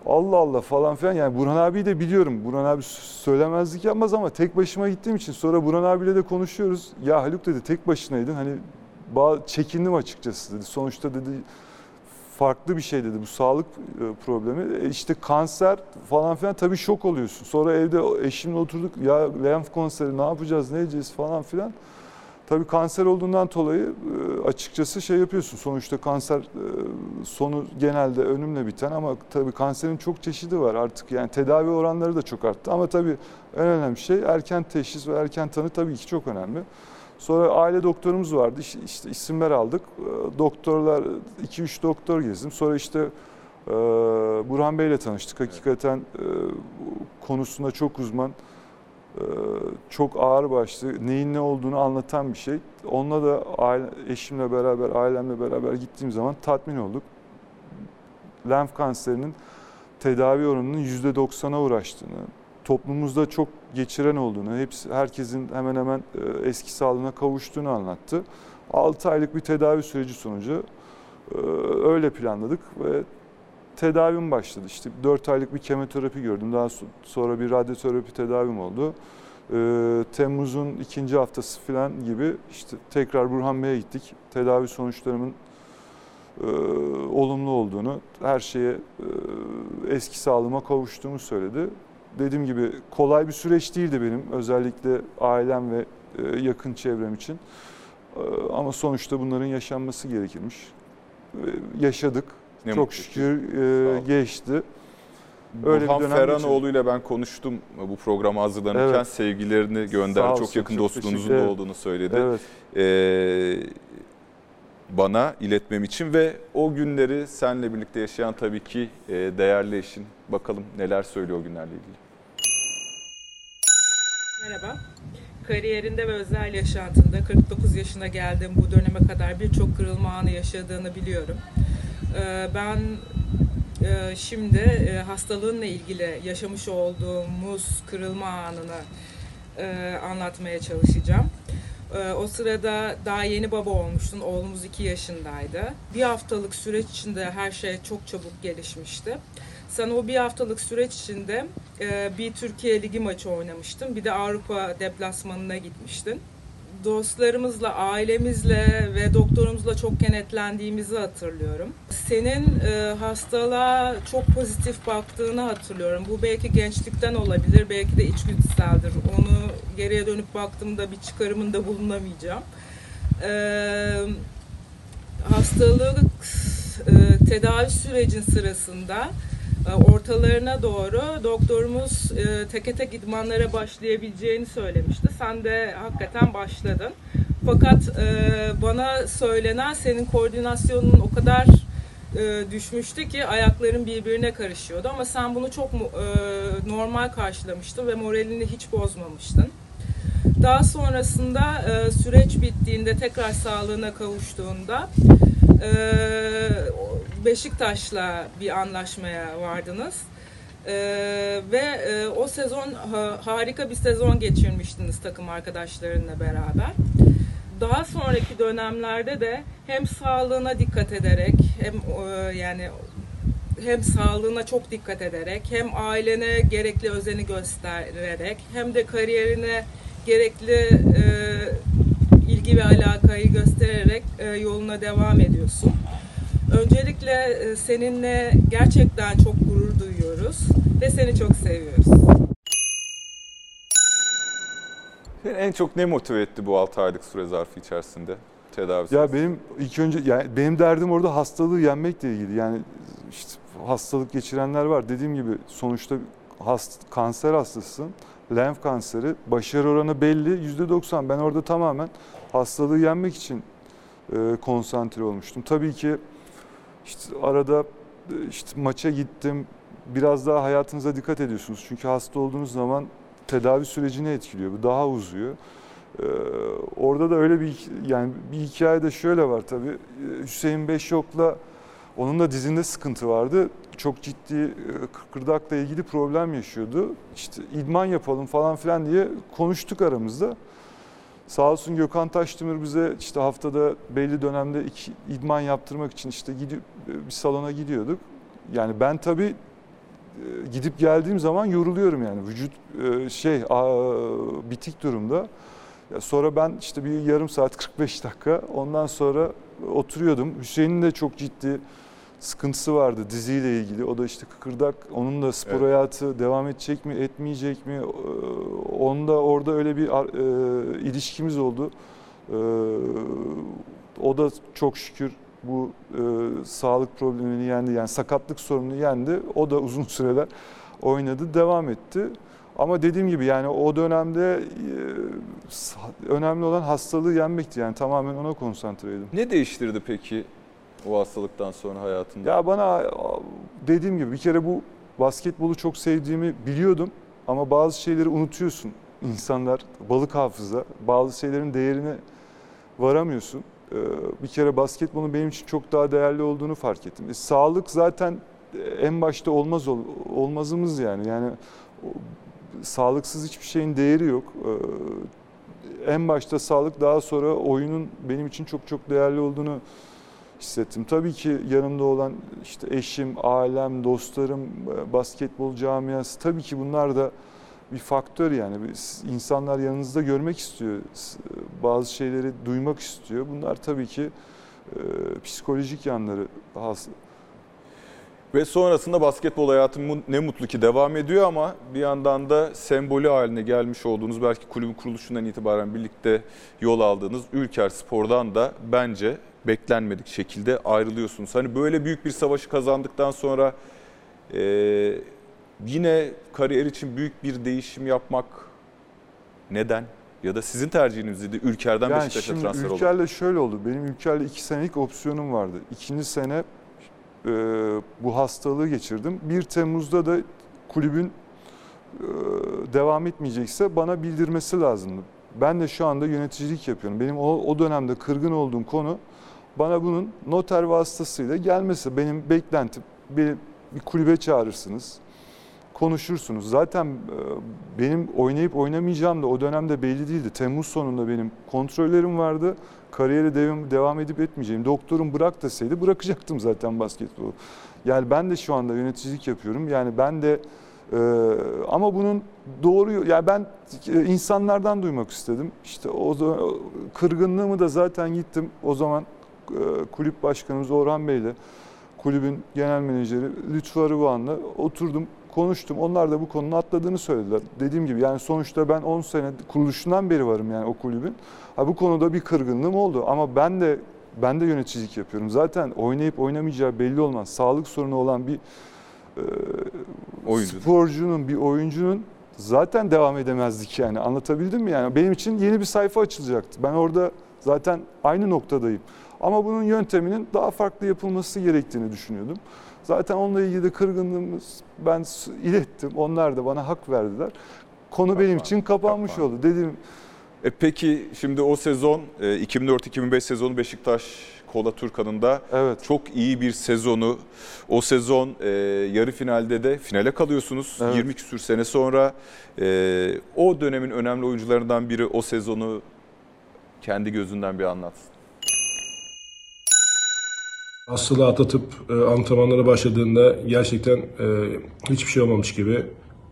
Allah Allah falan filan yani Burhan abiyi de biliyorum. Burhan abi söylemezlik yapmaz ama tek başıma gittiğim için sonra Burhan abiyle de konuşuyoruz. Ya Haluk dedi tek başınaydın hani çekindim açıkçası dedi. Sonuçta dedi farklı bir şey dedi bu sağlık e, problemi. E işte kanser falan filan tabii şok oluyorsun. Sonra evde eşimle oturduk ya lenf konseri ne yapacağız ne edeceğiz falan filan. Tabii kanser olduğundan dolayı e, açıkçası şey yapıyorsun. Sonuçta kanser e, sonu genelde ölümle biten ama tabii kanserin çok çeşidi var artık. Yani tedavi oranları da çok arttı. Ama tabii en önemli şey erken teşhis ve erken tanı tabii ki çok önemli. Sonra aile doktorumuz vardı. İşte, isimler aldık. E, Doktorlar 2-3 doktor gezdim. Sonra işte e, Burhan Bey'le tanıştık. Hakikaten e, konusunda çok uzman. Ee, çok ağır başlı, neyin ne olduğunu anlatan bir şey. Onunla da aile, eşimle beraber, ailemle beraber gittiğim zaman tatmin olduk. Lenf kanserinin tedavi oranının %90'a uğraştığını, toplumumuzda çok geçiren olduğunu, hepsi herkesin hemen hemen e, eski sağlığına kavuştuğunu anlattı. 6 aylık bir tedavi süreci sonucu e, öyle planladık ve tedavim başladı. İşte 4 aylık bir kemoterapi gördüm. Daha sonra bir radyoterapi tedavim oldu. Ee, Temmuz'un ikinci haftası falan gibi işte tekrar Burhan Bey'e gittik. Tedavi sonuçlarımın e, olumlu olduğunu, her şeye e, eski sağlığıma kavuştuğumu söyledi. Dediğim gibi kolay bir süreç değildi benim özellikle ailem ve e, yakın çevrem için. E, ama sonuçta bunların yaşanması gerekirmiş. E, yaşadık. Ne Çok şükür e, geçti. Öyle Burhan Ferhanoğlu ile ben konuştum bu programa hazırlanırken. Evet. Sevgilerini gönderdi. Çok yakın çok dostluğunuzun da olduğunu söyledi. Evet. Ee, bana iletmem için ve o günleri seninle birlikte yaşayan tabii ki e, değerli eşin. Bakalım neler söylüyor o günlerle ilgili. Merhaba. Kariyerinde ve özel yaşantında 49 yaşına geldiğim bu döneme kadar birçok kırılma anı yaşadığını biliyorum. Ee, Ben e, şimdi e, hastalığınla ilgili yaşamış olduğumuz kırılma anını anlatmaya çalışacağım. Ee, O sırada daha yeni baba olmuştun. Oğlumuz 2 yaşındaydı. Bir haftalık süreç içinde her şey çok çabuk gelişmişti. Sen o bir haftalık süreç içinde e, bir Türkiye Ligi maçı oynamıştın. Bir de Avrupa deplasmanına gitmiştin. Dostlarımızla, ailemizle ve doktorumuzla çok kenetlendiğimizi hatırlıyorum. Senin e, hastalığa çok pozitif baktığını hatırlıyorum. Bu belki gençlikten olabilir, belki de içgüdüseldir. Onu geriye dönüp baktığımda bir çıkarımında bulunamayacağım. E, hastalık e, tedavi sürecin sırasında ortalarına doğru doktorumuz e, teke tek idmanlara başlayabileceğini söylemişti. Sen de hakikaten başladın. Fakat e, bana söylenen senin koordinasyonun o kadar e, düşmüştü ki ayakların birbirine karışıyordu. Ama sen bunu çok e, normal karşılamıştın ve moralini hiç bozmamıştın. Daha sonrasında e, süreç bittiğinde tekrar sağlığına kavuştuğunda e, Beşiktaş'la bir anlaşmaya vardınız. E, ve e, o sezon ha- harika bir sezon geçirmiştiniz takım arkadaşlarınla beraber. Daha sonraki dönemlerde de hem sağlığına dikkat ederek hem e, yani hem sağlığına çok dikkat ederek hem ailene gerekli özeni göstererek hem de kariyerine gerekli e, ilgi ve alakayı göstererek e, yoluna devam ediyorsun. Öncelikle e, seninle gerçekten çok gurur duyuyoruz ve seni çok seviyoruz. Seni en çok ne motive etti bu 6 aylık süre zarfı içerisinde tedavi Ya benim ilk önce yani benim derdim orada hastalığı yenmekle ilgili. Yani işte hastalık geçirenler var. Dediğim gibi sonuçta hast, kanser hastasısın. Lenf kanseri. Başarı oranı belli. %90. Ben orada tamamen hastalığı yenmek için e, konsantre olmuştum. Tabii ki işte arada e, işte maça gittim. Biraz daha hayatınıza dikkat ediyorsunuz. Çünkü hasta olduğunuz zaman tedavi sürecini etkiliyor. Bu daha uzuyor. Ee, orada da öyle bir yani bir hikaye de şöyle var tabii. Ee, Hüseyin Beşyok'la onun da dizinde sıkıntı vardı. Çok ciddi e, kıkırdakla ilgili problem yaşıyordu. İşte idman yapalım falan filan diye konuştuk aramızda. Sağ olsun Gökhan Taşdemir bize işte haftada belli dönemde iki idman yaptırmak için işte gidip bir salona gidiyorduk. Yani ben tabii e, gidip geldiğim zaman yoruluyorum yani vücut e, şey bitik durumda. Sonra ben işte bir yarım saat 45 dakika ondan sonra oturuyordum. Hüseyin'in de çok ciddi sıkıntısı vardı diziyle ilgili. O da işte kıkırdak. Onun da spor Evet. hayatı devam edecek mi, etmeyecek mi? Ee, Onda orada öyle bir e, ilişkimiz oldu. Ee, o da çok şükür bu e, sağlık problemini yendi. Yani sakatlık sorununu yendi. O da uzun süreler oynadı, devam etti. Ama dediğim gibi yani o dönemde e, önemli olan hastalığı yenmekti. Yani tamamen ona konsantreydim. Ne değiştirdi peki o hastalıktan sonra hayatında? Ya bana dediğim gibi bir kere bu basketbolu çok sevdiğimi biliyordum ama bazı şeyleri unutuyorsun. İnsanlar balık hafıza, bazı şeylerin değerini varamıyorsun. Ee, Bir kere basketbolun benim için çok daha değerli olduğunu fark ettim. E, sağlık zaten en başta olmaz ol- olmazımız yani. Yani sağlıksız hiçbir şeyin değeri yok. Ee, En başta sağlık daha sonra oyunun benim için çok çok değerli olduğunu hissettim. Tabii ki yanımda olan işte eşim, ailem, dostlarım, e, basketbol camiası tabii ki bunlar da bir faktör yani. İnsanlar yanınızda görmek istiyor. Bazı şeyleri duymak istiyor. Bunlar tabii ki e, psikolojik yanları has, Ve sonrasında basketbol hayatım ne mutlu ki devam ediyor ama bir yandan da sembolü haline gelmiş olduğunuz belki kulübün kuruluşundan itibaren birlikte yol aldığınız Ülker Spor'dan da bence beklenmedik şekilde ayrılıyorsunuz. Hani böyle büyük bir savaşı kazandıktan sonra e, yine kariyer için büyük bir değişim yapmak neden? Ya da sizin tercihinizdi Ülker'den Yani Beşiktaş'a şimdi transfer olmak. Ülker'le şöyle oldu. Benim Ülker'le iki senelik opsiyonum vardı. İkinci sene e, bu hastalığı geçirdim. 1 Temmuz'da da kulübün e, devam etmeyecekse bana bildirmesi lazımdı. Ben de şu anda yöneticilik yapıyorum. Benim o, o dönemde kırgın olduğum konu bana bunun noter vasıtasıyla gelmesi. Benim beklentim bir, bir kulübe çağırırsınız konuşursunuz. Zaten e, benim oynayıp oynamayacağım da o dönemde belli değildi. Temmuz sonunda benim kontrollerim vardı. Kariyere devam, devam edip etmeyeceğim. Doktorum bırak deseydi bırakacaktım zaten basketbolu. Yani ben de şu anda yöneticilik yapıyorum. Yani ben de e, ama bunun doğru yani ben e, insanlardan duymak istedim. İşte o zaman kırgınlığımı da zaten gittim. O zaman e, kulüp başkanımız Orhan Bey'le kulübün genel menajeri Lütfü Arıboğan'la oturdum konuştum. Onlar da bu konunun atladığını söylediler. Dediğim gibi yani sonuçta ben 10 sene kuruluşundan beri varım yani o kulübün. Ha bu konuda bir kırgınlığım oldu ama ben de ben de yöneticilik yapıyorum. Zaten oynayıp oynamayacağı belli olmaz. Sağlık sorunu olan bir Oyuncu. sporcunun, bir oyuncunun zaten devam edemezdik yani. Anlatabildim mi yani? Benim için yeni bir sayfa açılacaktı. Ben orada zaten aynı noktadayım. Ama bunun yönteminin daha farklı yapılması gerektiğini düşünüyordum. Zaten onunla ilgili de kırgınlığımız ben ilettim. Onlar da bana hak verdiler. Konu benim için kapanmış kapandı. oldu. Dedim E peki şimdi o sezon e, 2004-2005 sezonu Beşiktaş Kola Turkan'ında evet. çok iyi bir sezonu. O sezon e, yarı finalde de finale kalıyorsunuz. Evet. 20 küsür sene sonra e, o dönemin önemli oyuncularından biri o sezonu kendi gözünden bir anlatsın. Hastalığı atlatıp e, antrenmanlara başladığında gerçekten e, hiçbir şey olmamış gibi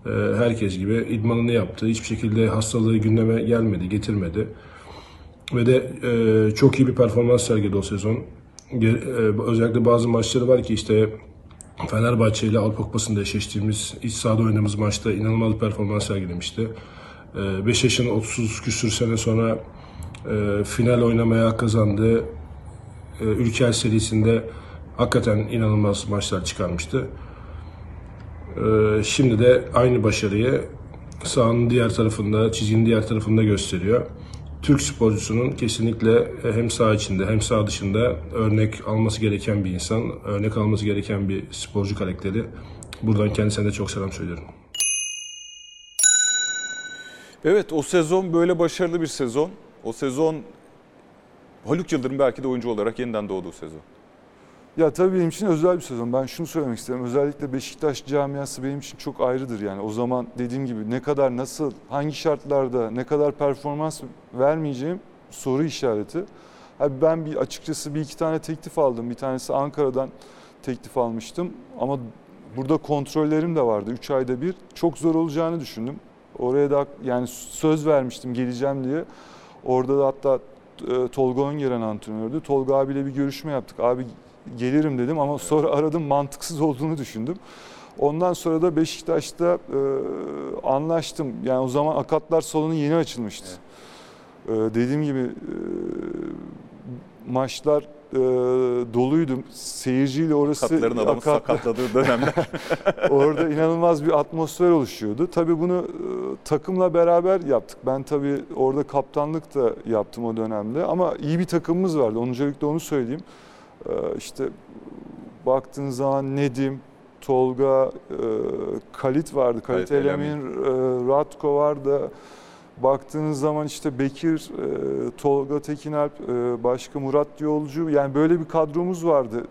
e, herkes gibi idmanını yaptı. Hiçbir şekilde hastalığı gündeme gelmedi, getirmedi. Ve de e, çok iyi bir performans sergiledi o sezon. E, özellikle bazı maçları var ki işte Fenerbahçe ile Avrupa Kupası'nda eşleştiğimiz, iç sahada oynadığımız maçta inanılmaz bir performans sergilemişti. 5 yaşın 30 küsür sene sonra e, final oynamaya kazandı. E, Ülker serisinde hakikaten inanılmaz maçlar çıkarmıştı. E, Şimdi de aynı başarıyı sahanın diğer tarafında, çizginin diğer tarafında gösteriyor. Türk sporcusunun kesinlikle hem saha içinde hem saha dışında örnek alması gereken bir insan, örnek alması gereken bir sporcu karakteri. Buradan kendisine de çok selam söylüyorum. Evet o sezon böyle başarılı bir sezon. O sezon Haluk Yıldırım belki de oyuncu olarak yeniden doğduğu sezon. Ya tabii benim için özel bir sezon. Ben şunu söylemek isterim. Özellikle Beşiktaş camiası benim için çok ayrıdır yani. O zaman dediğim gibi ne kadar nasıl, hangi şartlarda, ne kadar performans vermeyeceğim soru işareti. Abi ben bir açıkçası bir iki tane teklif aldım. Bir tanesi Ankara'dan teklif almıştım. Ama burada kontrollerim de vardı. Üç ayda bir. Çok zor olacağını düşündüm. Oraya da yani söz vermiştim geleceğim diye. Orada da hatta e, Tolga Öngören antrenördü. Tolga abiyle bir görüşme yaptık. Abi gelirim dedim ama sonra aradım mantıksız olduğunu düşündüm. Ondan sonra da Beşiktaş'ta e, anlaştım. Yani o zaman Akatlar salonu yeni açılmıştı. E, dediğim gibi e, maçlar e, doluydu. Seyirciyle orası Katların adamı Akat- sakatladığı dönemler. Orada inanılmaz bir atmosfer oluşuyordu. Tabii bunu e, takımla beraber yaptık. Ben tabii orada kaptanlık da yaptım o dönemde. Ama iyi bir takımımız vardı. Öncelikle onu söyleyeyim. E, işte baktığın zaman Nedim, Tolga, e, Kalit vardı. Kalit Kalit Elemin, e, Ratko vardı. Baktığınız zaman işte Bekir, e, Tolga Tekinalp, başka Murat Yolcu yani böyle bir kadromuz vardı.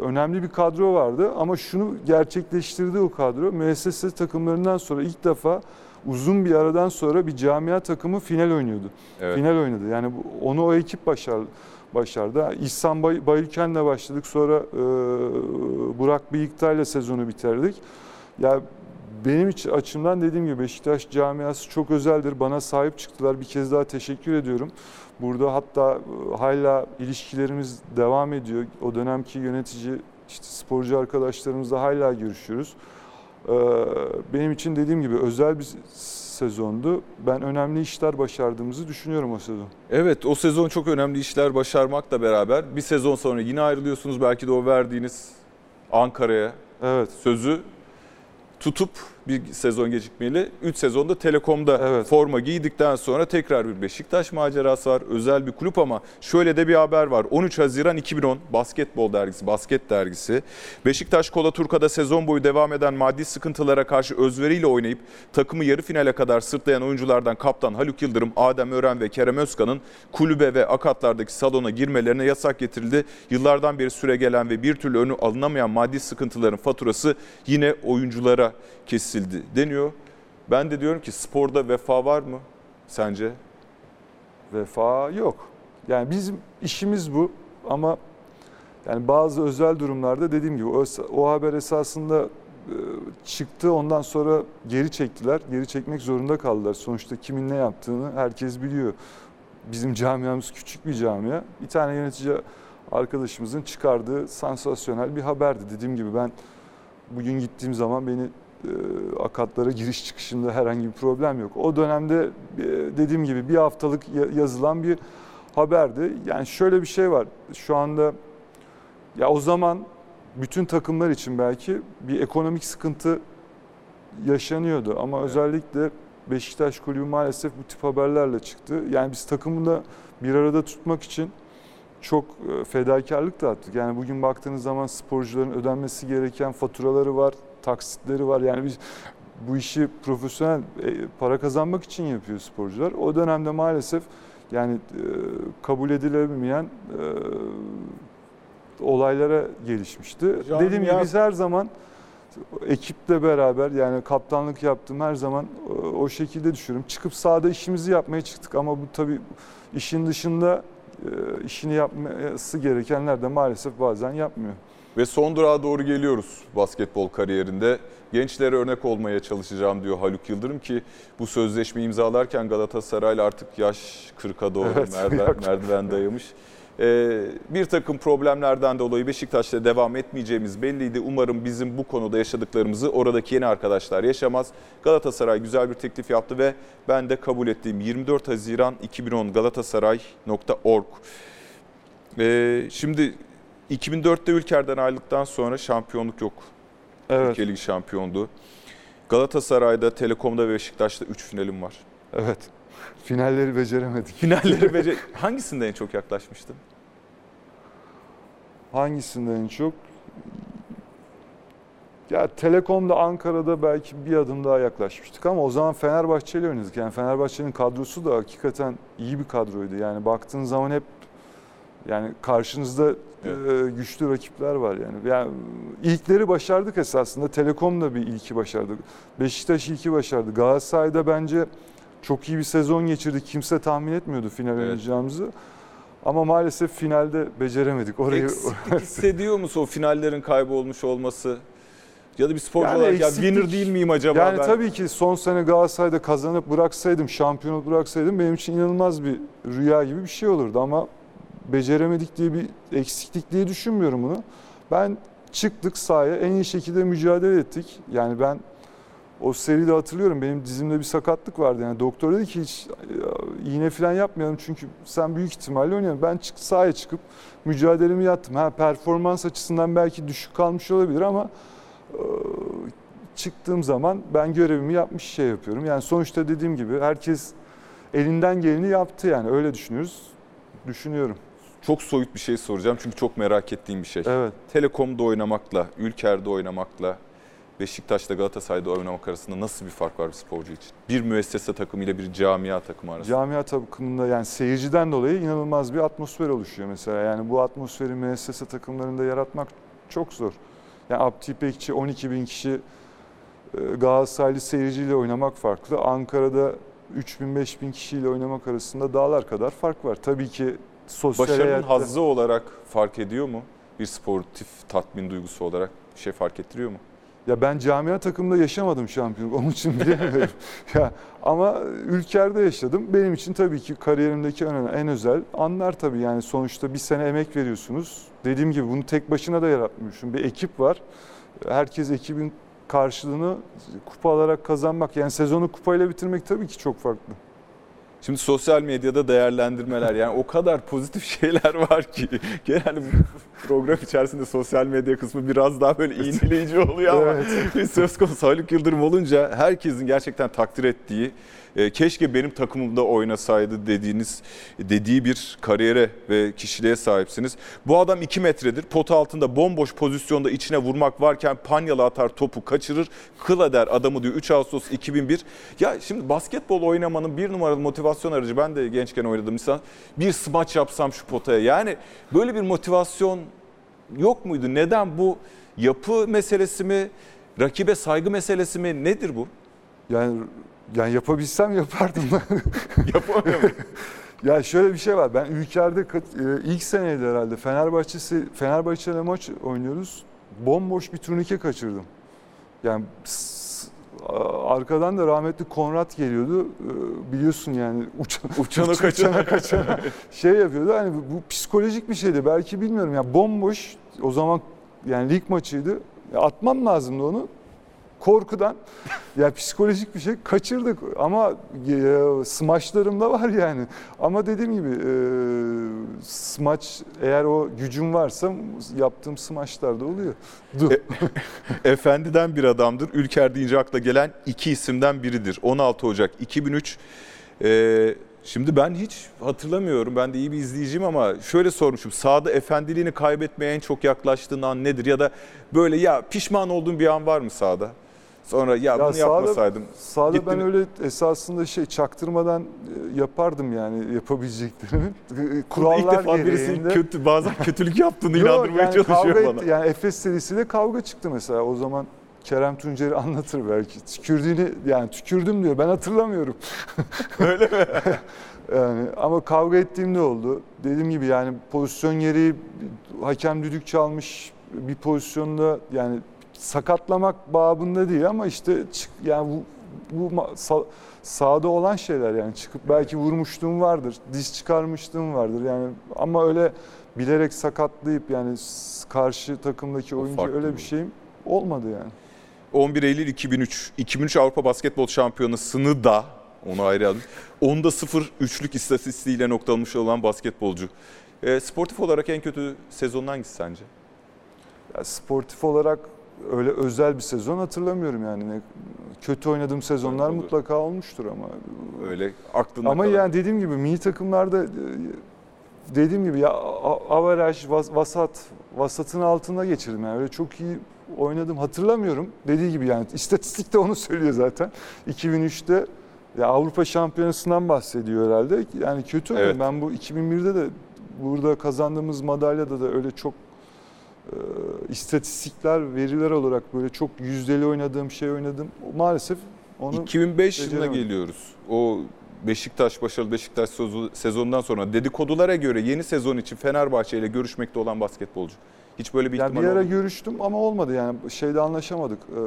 Önemli bir kadro vardı ama şunu gerçekleştirdi o kadro. Müessese takımlarından sonra ilk defa uzun bir aradan sonra bir camia takımı final oynuyordu. Evet. Final oynadı. Yani onu o ekip başardı. Başardı. İhsan Bay, Bayülken'le başladık. Sonra e, Burak Bıyıktay'la sezonu bitirdik. Ya benim açımdan dediğim gibi Beşiktaş camiası çok özeldir. Bana sahip çıktılar. Bir kez daha teşekkür ediyorum. Burada hatta e, hala ilişkilerimiz devam ediyor. O dönemki yönetici, işte sporcu arkadaşlarımızla hala görüşüyoruz. Ee, Benim için dediğim gibi özel bir sezondu. Ben önemli işler başardığımızı düşünüyorum o sezon. Evet o sezon çok önemli işler başarmakla beraber bir sezon sonra yine ayrılıyorsunuz. Belki de o verdiğiniz Ankara'ya Evet. sözü tutup bir sezon gecikmeli 3 sezonda Telekom'da Evet. forma giydikten sonra tekrar bir Beşiktaş macerası var. Özel bir kulüp ama şöyle de bir haber var. 13 Haziran 2010 basketbol dergisi, basket dergisi. Beşiktaş Kola Turka'da sezon boyu devam eden maddi sıkıntılara karşı özveriyle oynayıp takımı yarı finale kadar sırtlayan oyunculardan kaptan Haluk Yıldırım, Adem Ören ve Kerem Özkan'ın kulübe ve akatlardaki salona girmelerine yasak getirildi. Yıllardan beri süre gelen ve bir türlü önü alınamayan maddi sıkıntıların faturası yine oyunculara kesildi deniyor. Ben de diyorum ki sporda vefa var mı sence? Vefa yok. Yani bizim işimiz bu ama yani bazı özel durumlarda dediğim gibi o, o haber esasında e, çıktı ondan sonra geri çektiler. Geri çekmek zorunda kaldılar. Sonuçta kimin ne yaptığını herkes biliyor. Bizim camiamız küçük bir camia. Bir tane yönetici arkadaşımızın çıkardığı sansasyonel bir haberdi. Dediğim gibi ben bugün gittiğim zaman beni akatlara giriş çıkışında herhangi bir problem yok. O dönemde e, dediğim gibi bir haftalık ya- yazılan bir haberdi. Yani şöyle bir şey var. Şu anda ya o zaman bütün takımlar için belki bir ekonomik sıkıntı yaşanıyordu ama özellikle Beşiktaş kulübü maalesef bu tip haberlerle çıktı. Yani biz takımı da bir arada tutmak için çok e, fedakarlık da attık. Yani bugün baktığınız zaman sporcuların ödenmesi gereken faturaları var, taksitleri var. Yani biz bu işi profesyonel e, para kazanmak için yapıyor sporcular. O dönemde maalesef yani e, kabul edilemeyen e, olaylara gelişmişti. Camia- Dediğim gibi biz her zaman ekiple beraber yani kaptanlık yaptım her zaman o şekilde düşünüyorum. Çıkıp sahada işimizi yapmaya çıktık ama bu tabii işin dışında işini yapması gerekenler de maalesef bazen yapmıyor. Ve son durağa doğru geliyoruz basketbol kariyerinde. Gençlere örnek olmaya çalışacağım diyor Haluk Yıldırım ki bu sözleşmeyi imzalarken Galatasaray'la artık yaş 40'a doğru Evet, merdiven, merdiven dayamış. Ee, bir takım problemlerden dolayı Beşiktaş'ta devam etmeyeceğimiz belliydi. Umarım bizim bu konuda yaşadıklarımızı oradaki yeni arkadaşlar yaşamaz. Galatasaray güzel bir teklif yaptı ve ben de kabul ettiğim 24 Haziran 2010 galatasaray.org. Ee, şimdi 2004'te Ülker'den ayrıldıktan sonra şampiyonluk yok. Evet, Türkiye Ligi şampiyondu. Galatasaray'da, Telekom'da ve Beşiktaş'ta 3 finalim var. evet. Finalleri beceremedik. Finalleri bece... Hangisinde en çok yaklaşmıştın? Hangisinde en çok? Ya Telekom'da Ankara'da belki bir adım daha yaklaşmıştık ama o zaman Fenerbahçe ile oynadık. Yani Fenerbahçe'nin kadrosu da hakikaten iyi bir kadroydu. Yani baktığın zaman hep yani karşınızda e, güçlü rakipler var yani. Yani ilkleri başardık esasında. Telekom da bir ilki başardı. Beşiktaş ilki başardı. Galatasaray'da bence çok iyi bir sezon geçirdik. Kimse tahmin etmiyordu final Evet. oynayacağımızı. Ama maalesef finalde beceremedik. Orayı Eksiklik hissediyor musun o finallerin kaybolmuş olması? Ya da bir sporcu Yani olarak ya eksiklik- winner değil miyim acaba Yani ben? tabii ki son sene Galatasaray'da kazanıp bıraksaydım, şampiyonluk bıraksaydım benim için inanılmaz bir rüya gibi bir şey olurdu ama beceremedik diye bir eksiklik diye düşünmüyorum bunu. Ben çıktık sahaya en iyi şekilde mücadele ettik. Yani ben o seride hatırlıyorum benim dizimde bir sakatlık vardı. Yani doktor dedi ki hiç e, iğne falan yapmayalım çünkü sen büyük ihtimalle oynayacaksın. Ben çık, sahaya çıkıp mücadelemi yaptım. Ha performans açısından belki düşük kalmış olabilir ama e, çıktığım zaman ben görevimi yapmış şey yapıyorum. Yani sonuçta dediğim gibi herkes elinden geleni yaptı yani öyle düşünüyoruz. Düşünüyorum. Çok soyut bir şey soracağım çünkü çok merak ettiğim bir şey. Evet. Telekom'da oynamakla, Ülker'de oynamakla, Beşiktaş'ta Galatasaray'da oynamak arasında nasıl bir fark var bir sporcu için? Bir müessese takımıyla bir camia takımı arasında. Camia takımında yani seyirciden dolayı inanılmaz bir atmosfer oluşuyor mesela. Yani bu atmosferi müessese takımlarında yaratmak çok zor. Yani Abdi İpekçi 12 bin kişi e, Galatasaraylı seyirciyle oynamak farklı. Ankara'da 3 bin 5 bin kişiyle oynamak arasında dağlar kadar fark var. Tabii ki sosyal Başarının hayatta- hazzı olarak fark ediyor mu? Bir sportif tatmin duygusu olarak bir şey fark ettiriyor mu? Ya ben camia takımda yaşamadım şampiyonluk. Onun için bilemiyorum. ya ama Ülker'de yaşadım. Benim için tabii ki kariyerimdeki en, en özel anlar tabii. Yani sonuçta bir sene emek veriyorsunuz. Dediğim gibi bunu tek başına da yaratmıyorsun. Bir ekip var. Herkes ekibin karşılığını kupa alarak kazanmak. Yani sezonu kupayla bitirmek tabii ki çok farklı. Şimdi sosyal medyada değerlendirmeler yani o kadar pozitif şeyler var ki. Genelde bu program içerisinde sosyal medya kısmı biraz daha böyle iğneleyici oluyor ama söz konusu Haluk Yıldırım olunca herkesin gerçekten takdir ettiği e, keşke benim takımımda oynasaydı dediğiniz dediği bir kariyere ve kişiliğe sahipsiniz. Bu adam 2 metredir. Pot altında bomboş pozisyonda içine vurmak varken panyalı atar topu kaçırır. Kıl eder adamı diyor 3 Ağustos 2001. Ya şimdi basketbol oynamanın bir numaralı motivasyon aracı ben de gençken oynadım insan. Bir smaç yapsam şu potaya. Yani böyle bir motivasyon yok muydu? Neden bu yapı meselesi mi? Rakibe saygı meselesi mi? Nedir bu? Yani yani yapabilsem yapardım. Yapamıyor muyum? Ya şöyle bir şey var. Ben Ülker'de e, ilk seneydi herhalde. Fenerbahçe'si Fenerbahçe'yle maç oynuyoruz. Bomboş bir turnike kaçırdım. Yani arkadan da rahmetli Konrad geliyordu. E, Biliyorsun yani uçan, Uçana kaçana. kaçana şey yapıyordu. Hani bu, psikolojik bir şeydi. Belki bilmiyorum. Ya bomboş o zaman yani lig maçıydı. Atmam lazımdı onu. Korkudan ya psikolojik bir şey kaçırdık ama e, smaçlarım da var yani. Ama dediğim gibi e, smaç eğer o gücüm varsa yaptığım smaçlar da oluyor. E- Efendiden bir adamdır. Ülker deyince akla gelen iki isimden biridir. 16 Ocak 2003. Ee, şimdi ben hiç hatırlamıyorum. Ben de iyi bir izleyiciyim ama şöyle sormuşum. Sahada efendiliğini kaybetmeye en çok yaklaştığın an nedir? Ya da böyle ya pişman olduğun bir an var mı sahada? Sonra ya, bunu sahada- yapmasaydım. Sahada Gitti ben öyle esasında şey çaktırmadan e, yapardım yani yapabileceklerimi. Kurallar İlk defa gereğinde. kötü, bazen kötülük yaptığını Yok, inandırmaya yani çalışıyor kavga bana. Yani Efes serisiyle kavga çıktı mesela. O zaman Kerem Tuncer'i anlatır belki. Tükürdüğünü yani tükürdüm diyor. Ben hatırlamıyorum. Öyle mi? Yani ama kavga ettiğim de oldu. Dediğim gibi yani pozisyon gereği hakem düdük çalmış bir pozisyonda yani sakatlamak babında değil ama işte çık, yani bu, bu sa- sahada olan şeyler yani çıkıp belki vurmuşluğum vardır, diz çıkarmışlığım vardır yani ama öyle bilerek sakatlayıp yani karşı takımdaki O oyuncu öyle bir şeyim olmadı yani. 11 Eylül 2003. 2003 Avrupa Basketbol Şampiyonası'nı da onu ayrı aldım. Onda 0 üçlük istatistiğiyle noktalamış olan basketbolcu. E, sportif olarak en kötü sezonun hangisi sence? Ya sportif olarak öyle özel bir sezon hatırlamıyorum yani. Ne, kötü oynadığım sezonlar mutlaka olmuştur ama. Öyle aklında Ama kalan. yani dediğim gibi milli takımlarda e, dediğim gibi ya averaj vas- vasat vasatın altında geçirdim yani öyle çok iyi oynadım hatırlamıyorum. Dediği gibi yani istatistik de onu söylüyor zaten. 2003'te ya Avrupa Şampiyonası'ndan bahsediyor herhalde. Yani kötü oynadım. Evet. Ben bu 2001'de de burada kazandığımız madalyada da öyle çok istatistikler, veriler olarak böyle çok yüzdeli oynadığım şey oynadım. Maalesef onu 2005 yılına geliyoruz. O Beşiktaş başarılı Beşiktaş sezonu- sezonundan sonra dedikodulara göre yeni sezon için Fenerbahçe ile görüşmekte olan basketbolcu. Hiç böyle bir Ya ihtimal bir ara görüştüm ama olmadı yani şeyde anlaşamadık. Ee,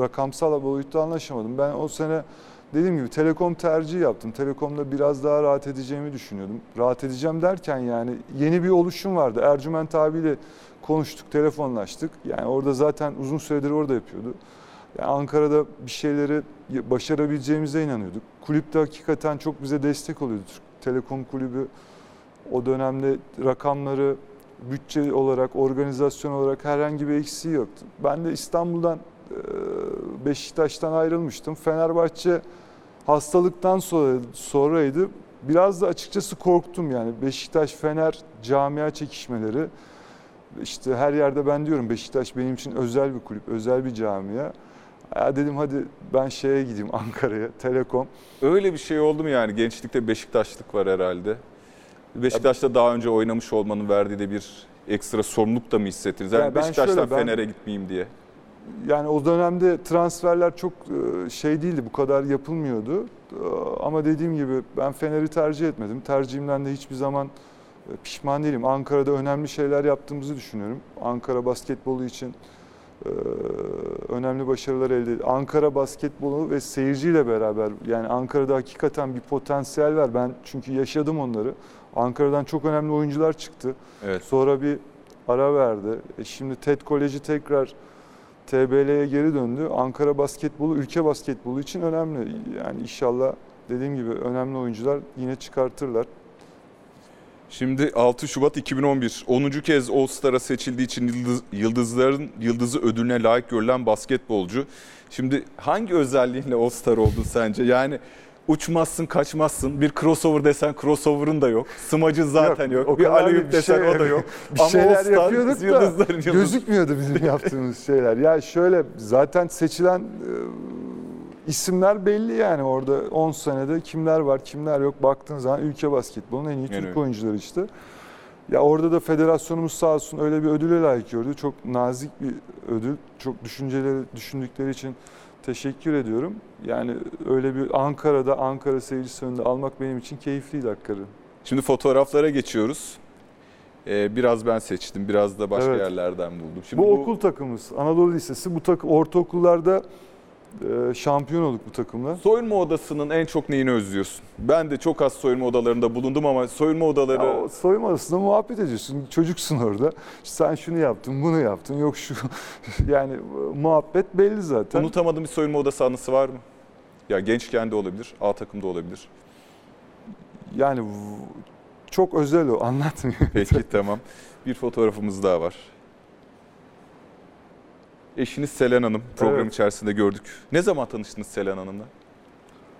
rakamsal boyutta anlaşamadım. Ben o sene dediğim gibi telekom tercihi yaptım. Telekomda biraz daha rahat edeceğimi düşünüyordum. Rahat edeceğim derken yani yeni bir oluşum vardı. Ercüment abiyle konuştuk, telefonlaştık. Yani orada zaten uzun süredir orada yapıyordu. Yani Ankara'da bir şeyleri başarabileceğimize inanıyorduk. Kulüp de hakikaten çok bize destek oluyordu. Telekom Kulübü o dönemde rakamları bütçe olarak, organizasyon olarak herhangi bir eksiği yoktu. Ben de İstanbul'dan Beşiktaş'tan ayrılmıştım. Fenerbahçe hastalıktan sonra sonraydı. Biraz da açıkçası korktum yani. Beşiktaş Fener camia çekişmeleri. İşte her yerde ben diyorum Beşiktaş benim için özel bir kulüp, özel bir camia. Ya dedim hadi ben şeye gideyim Ankara'ya, Telekom. Öyle bir şey oldu mu yani? Gençlikte Beşiktaşlık var herhalde. Beşiktaş'ta daha önce oynamış olmanın verdiği de bir ekstra sorumluluk da mı hissettiniz? Yani Ya ben Beşiktaş'tan şöyle, ben- Fener'e gitmeyeyim diye. Yani o dönemde transferler çok e, şey değildi, bu kadar yapılmıyordu. E, Ama dediğim gibi ben Fener'i tercih etmedim. Tercihimden de hiçbir zaman e, pişman değilim. Ankara'da önemli şeyler yaptığımızı düşünüyorum. Ankara basketbolu için önemli başarılar elde etti. Ankara basketbolu ve seyirciyle beraber yani Ankara'da hakikaten bir potansiyel var. Ben çünkü yaşadım onları. Ankara'dan çok önemli oyuncular çıktı. Evet. Sonra bir ara verdi. E şimdi TED Koleji tekrar TBL'ye geri döndü. Ankara basketbolu ülke basketbolu için önemli. Yani inşallah dediğim gibi önemli oyuncular yine çıkartırlar. Şimdi 6 Şubat 2011 10. kez All-Star'a seçildiği için yıldız, yıldızların yıldızı ödülüne layık görülen basketbolcu. Şimdi hangi özelliğinle All-Star oldun sence? Yani uçmazsın, kaçmazsın. Bir crossover desen crossover'ın da yok. Smacın zaten yok. o bir bir desen şey- o da yok. Bir Ama şeyler All-Star yapıyorduk da yıldızı. gözükmüyordu bizim yaptığımız şeyler. Ya şöyle zaten seçilen e, isimler belli yani orada 10 senede kimler var kimler yok baktığın zaman ülke basketbolunun en iyi Türk öyle. oyuncuları işte. Ya orada da federasyonumuz sağ olsun öyle bir ödüle layık gördü. Çok nazik bir ödül. Çok düşünceleri düşündükleri için teşekkür ediyorum. Yani öyle bir Ankara'da Ankara seyircisi önünde almak benim için keyifliydi hakikaten. Şimdi fotoğraflara geçiyoruz. Ee, biraz ben seçtim, biraz da başka Evet. yerlerden buldum. Şimdi bu, okul takımımız Anadolu Lisesi. Bu takım ortaokullarda şampiyon olduk bu takımla. Soyunma odasının en çok neyini özlüyorsun? Ben de çok az soyunma odalarında bulundum ama soyunma odaları... Ya, soyunma odasında muhabbet ediyorsun. Çocuksun orada. Sen şunu yaptın, bunu yaptın. Yok şu yani muhabbet belli zaten. Unutamadığın bir soyunma odası anısı var mı? Ya gençken de olabilir, A takımda olabilir. Yani çok özel o anlatmıyor. Peki tamam. Bir fotoğrafımız daha var. Eşiniz Selen Hanım program Evet. içerisinde gördük. Ne zaman tanıştınız Selen Hanım'la?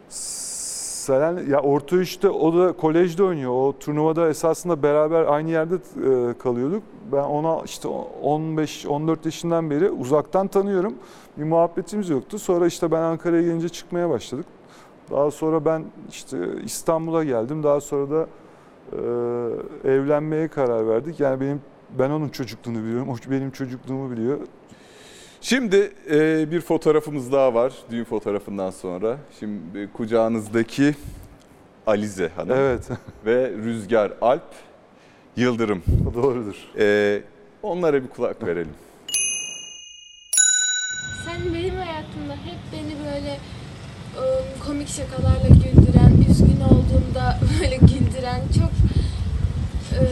Selen ya orta üçte o da kolejde oynuyor. O turnuvada esasında beraber aynı yerde e, kalıyorduk. Ben ona işte 15 14 yaşından beri uzaktan tanıyorum. Bir muhabbetimiz yoktu. Sonra işte ben Ankara'ya gelince çıkmaya başladık. Daha sonra ben işte İstanbul'a geldim. Daha sonra da e, evlenmeye karar verdik. Yani benim ben onun çocukluğunu biliyorum. O benim çocukluğumu biliyor. Şimdi e, bir fotoğrafımız daha var düğün fotoğrafından sonra. Şimdi kucağınızdaki Alize Hanım Evet, ve Rüzgar Alp Yıldırım. doğrudur. E, onlara bir kulak verelim. Sen benim hayatımda hep beni böyle ım, komik şakalarla güldüren, üzgün olduğumda böyle güldüren çok e,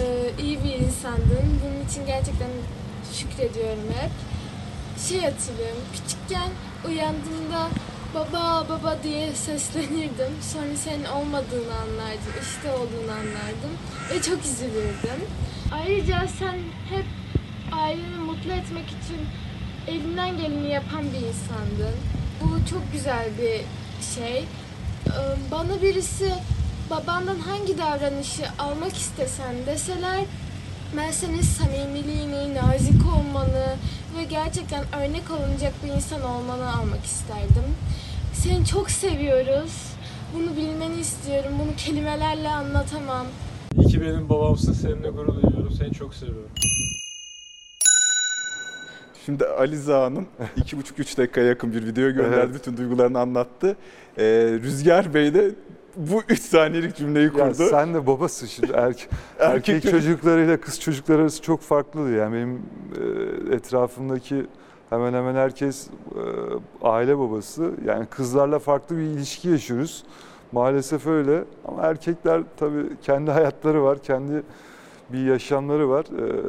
iyi bir insandın. Bunun için gerçekten şükrediyorum hep. Şey hatırlıyorum, küçükken uyandığımda baba baba diye seslenirdim. Sonra senin olmadığını anlardım, işte olduğunu anlardım ve çok üzülürdüm. Ayrıca sen hep aileni mutlu etmek için elinden geleni yapan bir insandın. Bu çok güzel bir şey. Ee, Bana birisi babandan hangi davranışı almak istesen deseler ben senin samimiliğini, nazik olmanı ve gerçekten örnek alınacak bir insan olmanı almak isterdim. Seni çok seviyoruz. Bunu bilmeni istiyorum. Bunu kelimelerle anlatamam. İyi ki benim babamsın. Seninle gurur duyuyorum. Seni çok seviyorum. Şimdi Alize Hanım iki buçuk üç dakikaya yakın bir video gönderdi. Evet. Bütün duygularını anlattı. E, Rüzgar Bey de bu üç saniyelik cümleyi kurdu. Ya sen de babasın şimdi erkek, erkek çocuk- çocuklarıyla kız çocukları arası çok farklı. Yani benim e, etrafımdaki hemen hemen herkes e, aile babası. Yani kızlarla farklı bir ilişki yaşıyoruz. Maalesef öyle. Ama erkekler tabii kendi hayatları var, kendi bir yaşamları var. E,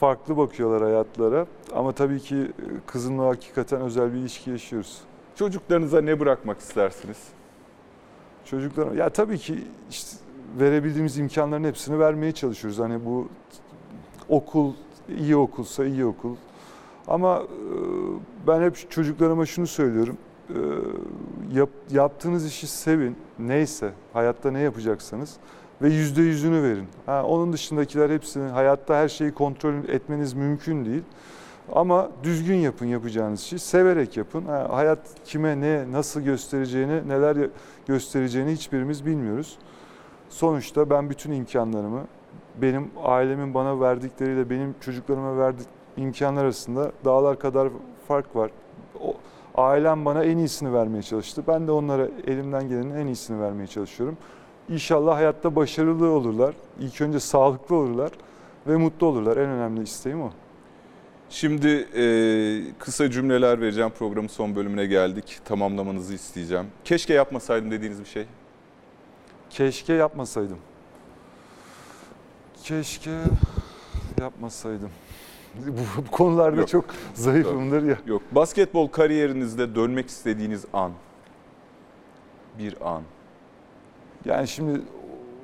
farklı bakıyorlar hayatlara. Ama tabii ki kızımla hakikaten özel bir ilişki yaşıyoruz. Çocuklarınıza ne bırakmak istersiniz? Çocuklara ya tabii ki işte verebildiğimiz imkanların hepsini vermeye çalışıyoruz. Hani bu okul iyi okulsa iyi okul. Ama e, ben hep çocuklarıma şunu söylüyorum. E, Yap, yaptığınız işi sevin. Neyse hayatta ne yapacaksanız ve yüzde yüzünü verin. Ha, onun dışındakiler hepsini hayatta her şeyi kontrol etmeniz mümkün değil. Ama düzgün yapın yapacağınız işi. Severek yapın. Ha, hayat kime ne nasıl göstereceğini, neler göstereceğini hiçbirimiz bilmiyoruz. Sonuçta ben bütün imkanlarımı benim ailemin bana verdikleriyle benim çocuklarıma verdik imkanlar arasında dağlar kadar fark var. O, ailem bana en iyisini vermeye çalıştı. Ben de onlara elimden gelenin en iyisini vermeye çalışıyorum. İnşallah hayatta başarılı olurlar. İlk önce sağlıklı olurlar ve mutlu olurlar. En önemli isteğim o. Şimdi e, kısa cümleler vereceğim. Programın son bölümüne geldik. Tamamlamanızı isteyeceğim. Keşke yapmasaydım dediğiniz bir şey. Keşke yapmasaydım. Keşke yapmasaydım. Bu, bu konularda Yok. çok zayıfımdır ya. Yok. Basketbol kariyerinizde dönmek istediğiniz an. Bir an. Yani şimdi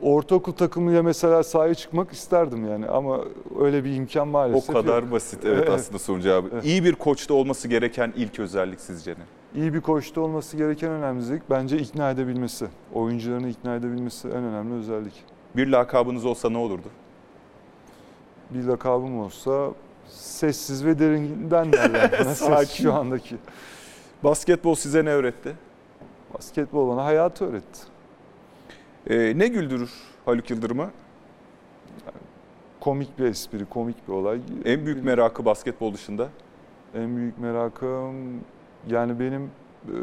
ortaokul takımıyla mesela sahaya çıkmak isterdim yani ama öyle bir imkan O maalesef kadar yok. basit. Evet, Evet. aslında sorun cevabı. Evet. İyi bir koçta olması gereken ilk özellik sizce ne? İyi bir koçta olması gereken önemlilik bence ikna edebilmesi. Oyuncularını ikna edebilmesi en önemli özellik. Bir lakabınız olsa ne olurdu? Bir lakabım olsa sessiz ve derinden derler Sakin. şu andaki. Basketbol size ne öğretti? Basketbol bana hayatı öğretti. Ee, ne güldürür Haluk Yıldırım'ı? Komik bir espri, komik bir olay. En büyük merakı basketbol dışında? En büyük merakım yani benim e,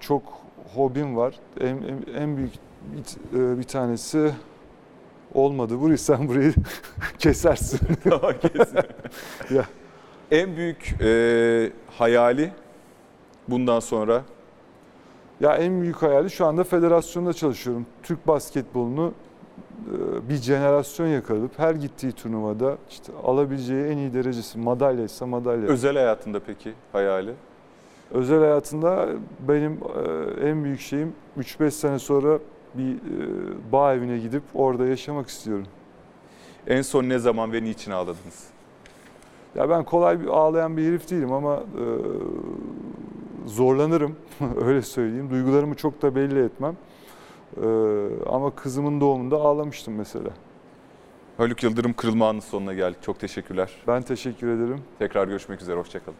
çok hobim var. En, en, en büyük bir, e, bir tanesi olmadı. Burayı sen burayı kesersin. Kesin. Ya. En büyük e, hayali bundan sonra Ya en büyük hayali şu anda federasyonda çalışıyorum. Türk basketbolunu e, bir jenerasyon yakalayıp her gittiği turnuvada işte alabileceği en iyi derecesi madalya ise madalya. özel hayatında peki hayali? Özel hayatında benim e, en büyük şeyim 3-5 sene sonra bir e, bağ evine gidip orada yaşamak istiyorum. En son ne zaman ve niçin ağladınız? Ya ben kolay bir ağlayan bir herif değilim ama e, zorlanırım öyle söyleyeyim. Duygularımı çok da belli etmem. E, ama kızımın doğumunda ağlamıştım mesela. Haluk Yıldırım kırılma anının sonuna geldik. Çok teşekkürler. Ben teşekkür ederim. Tekrar görüşmek üzere. Hoşçakalın.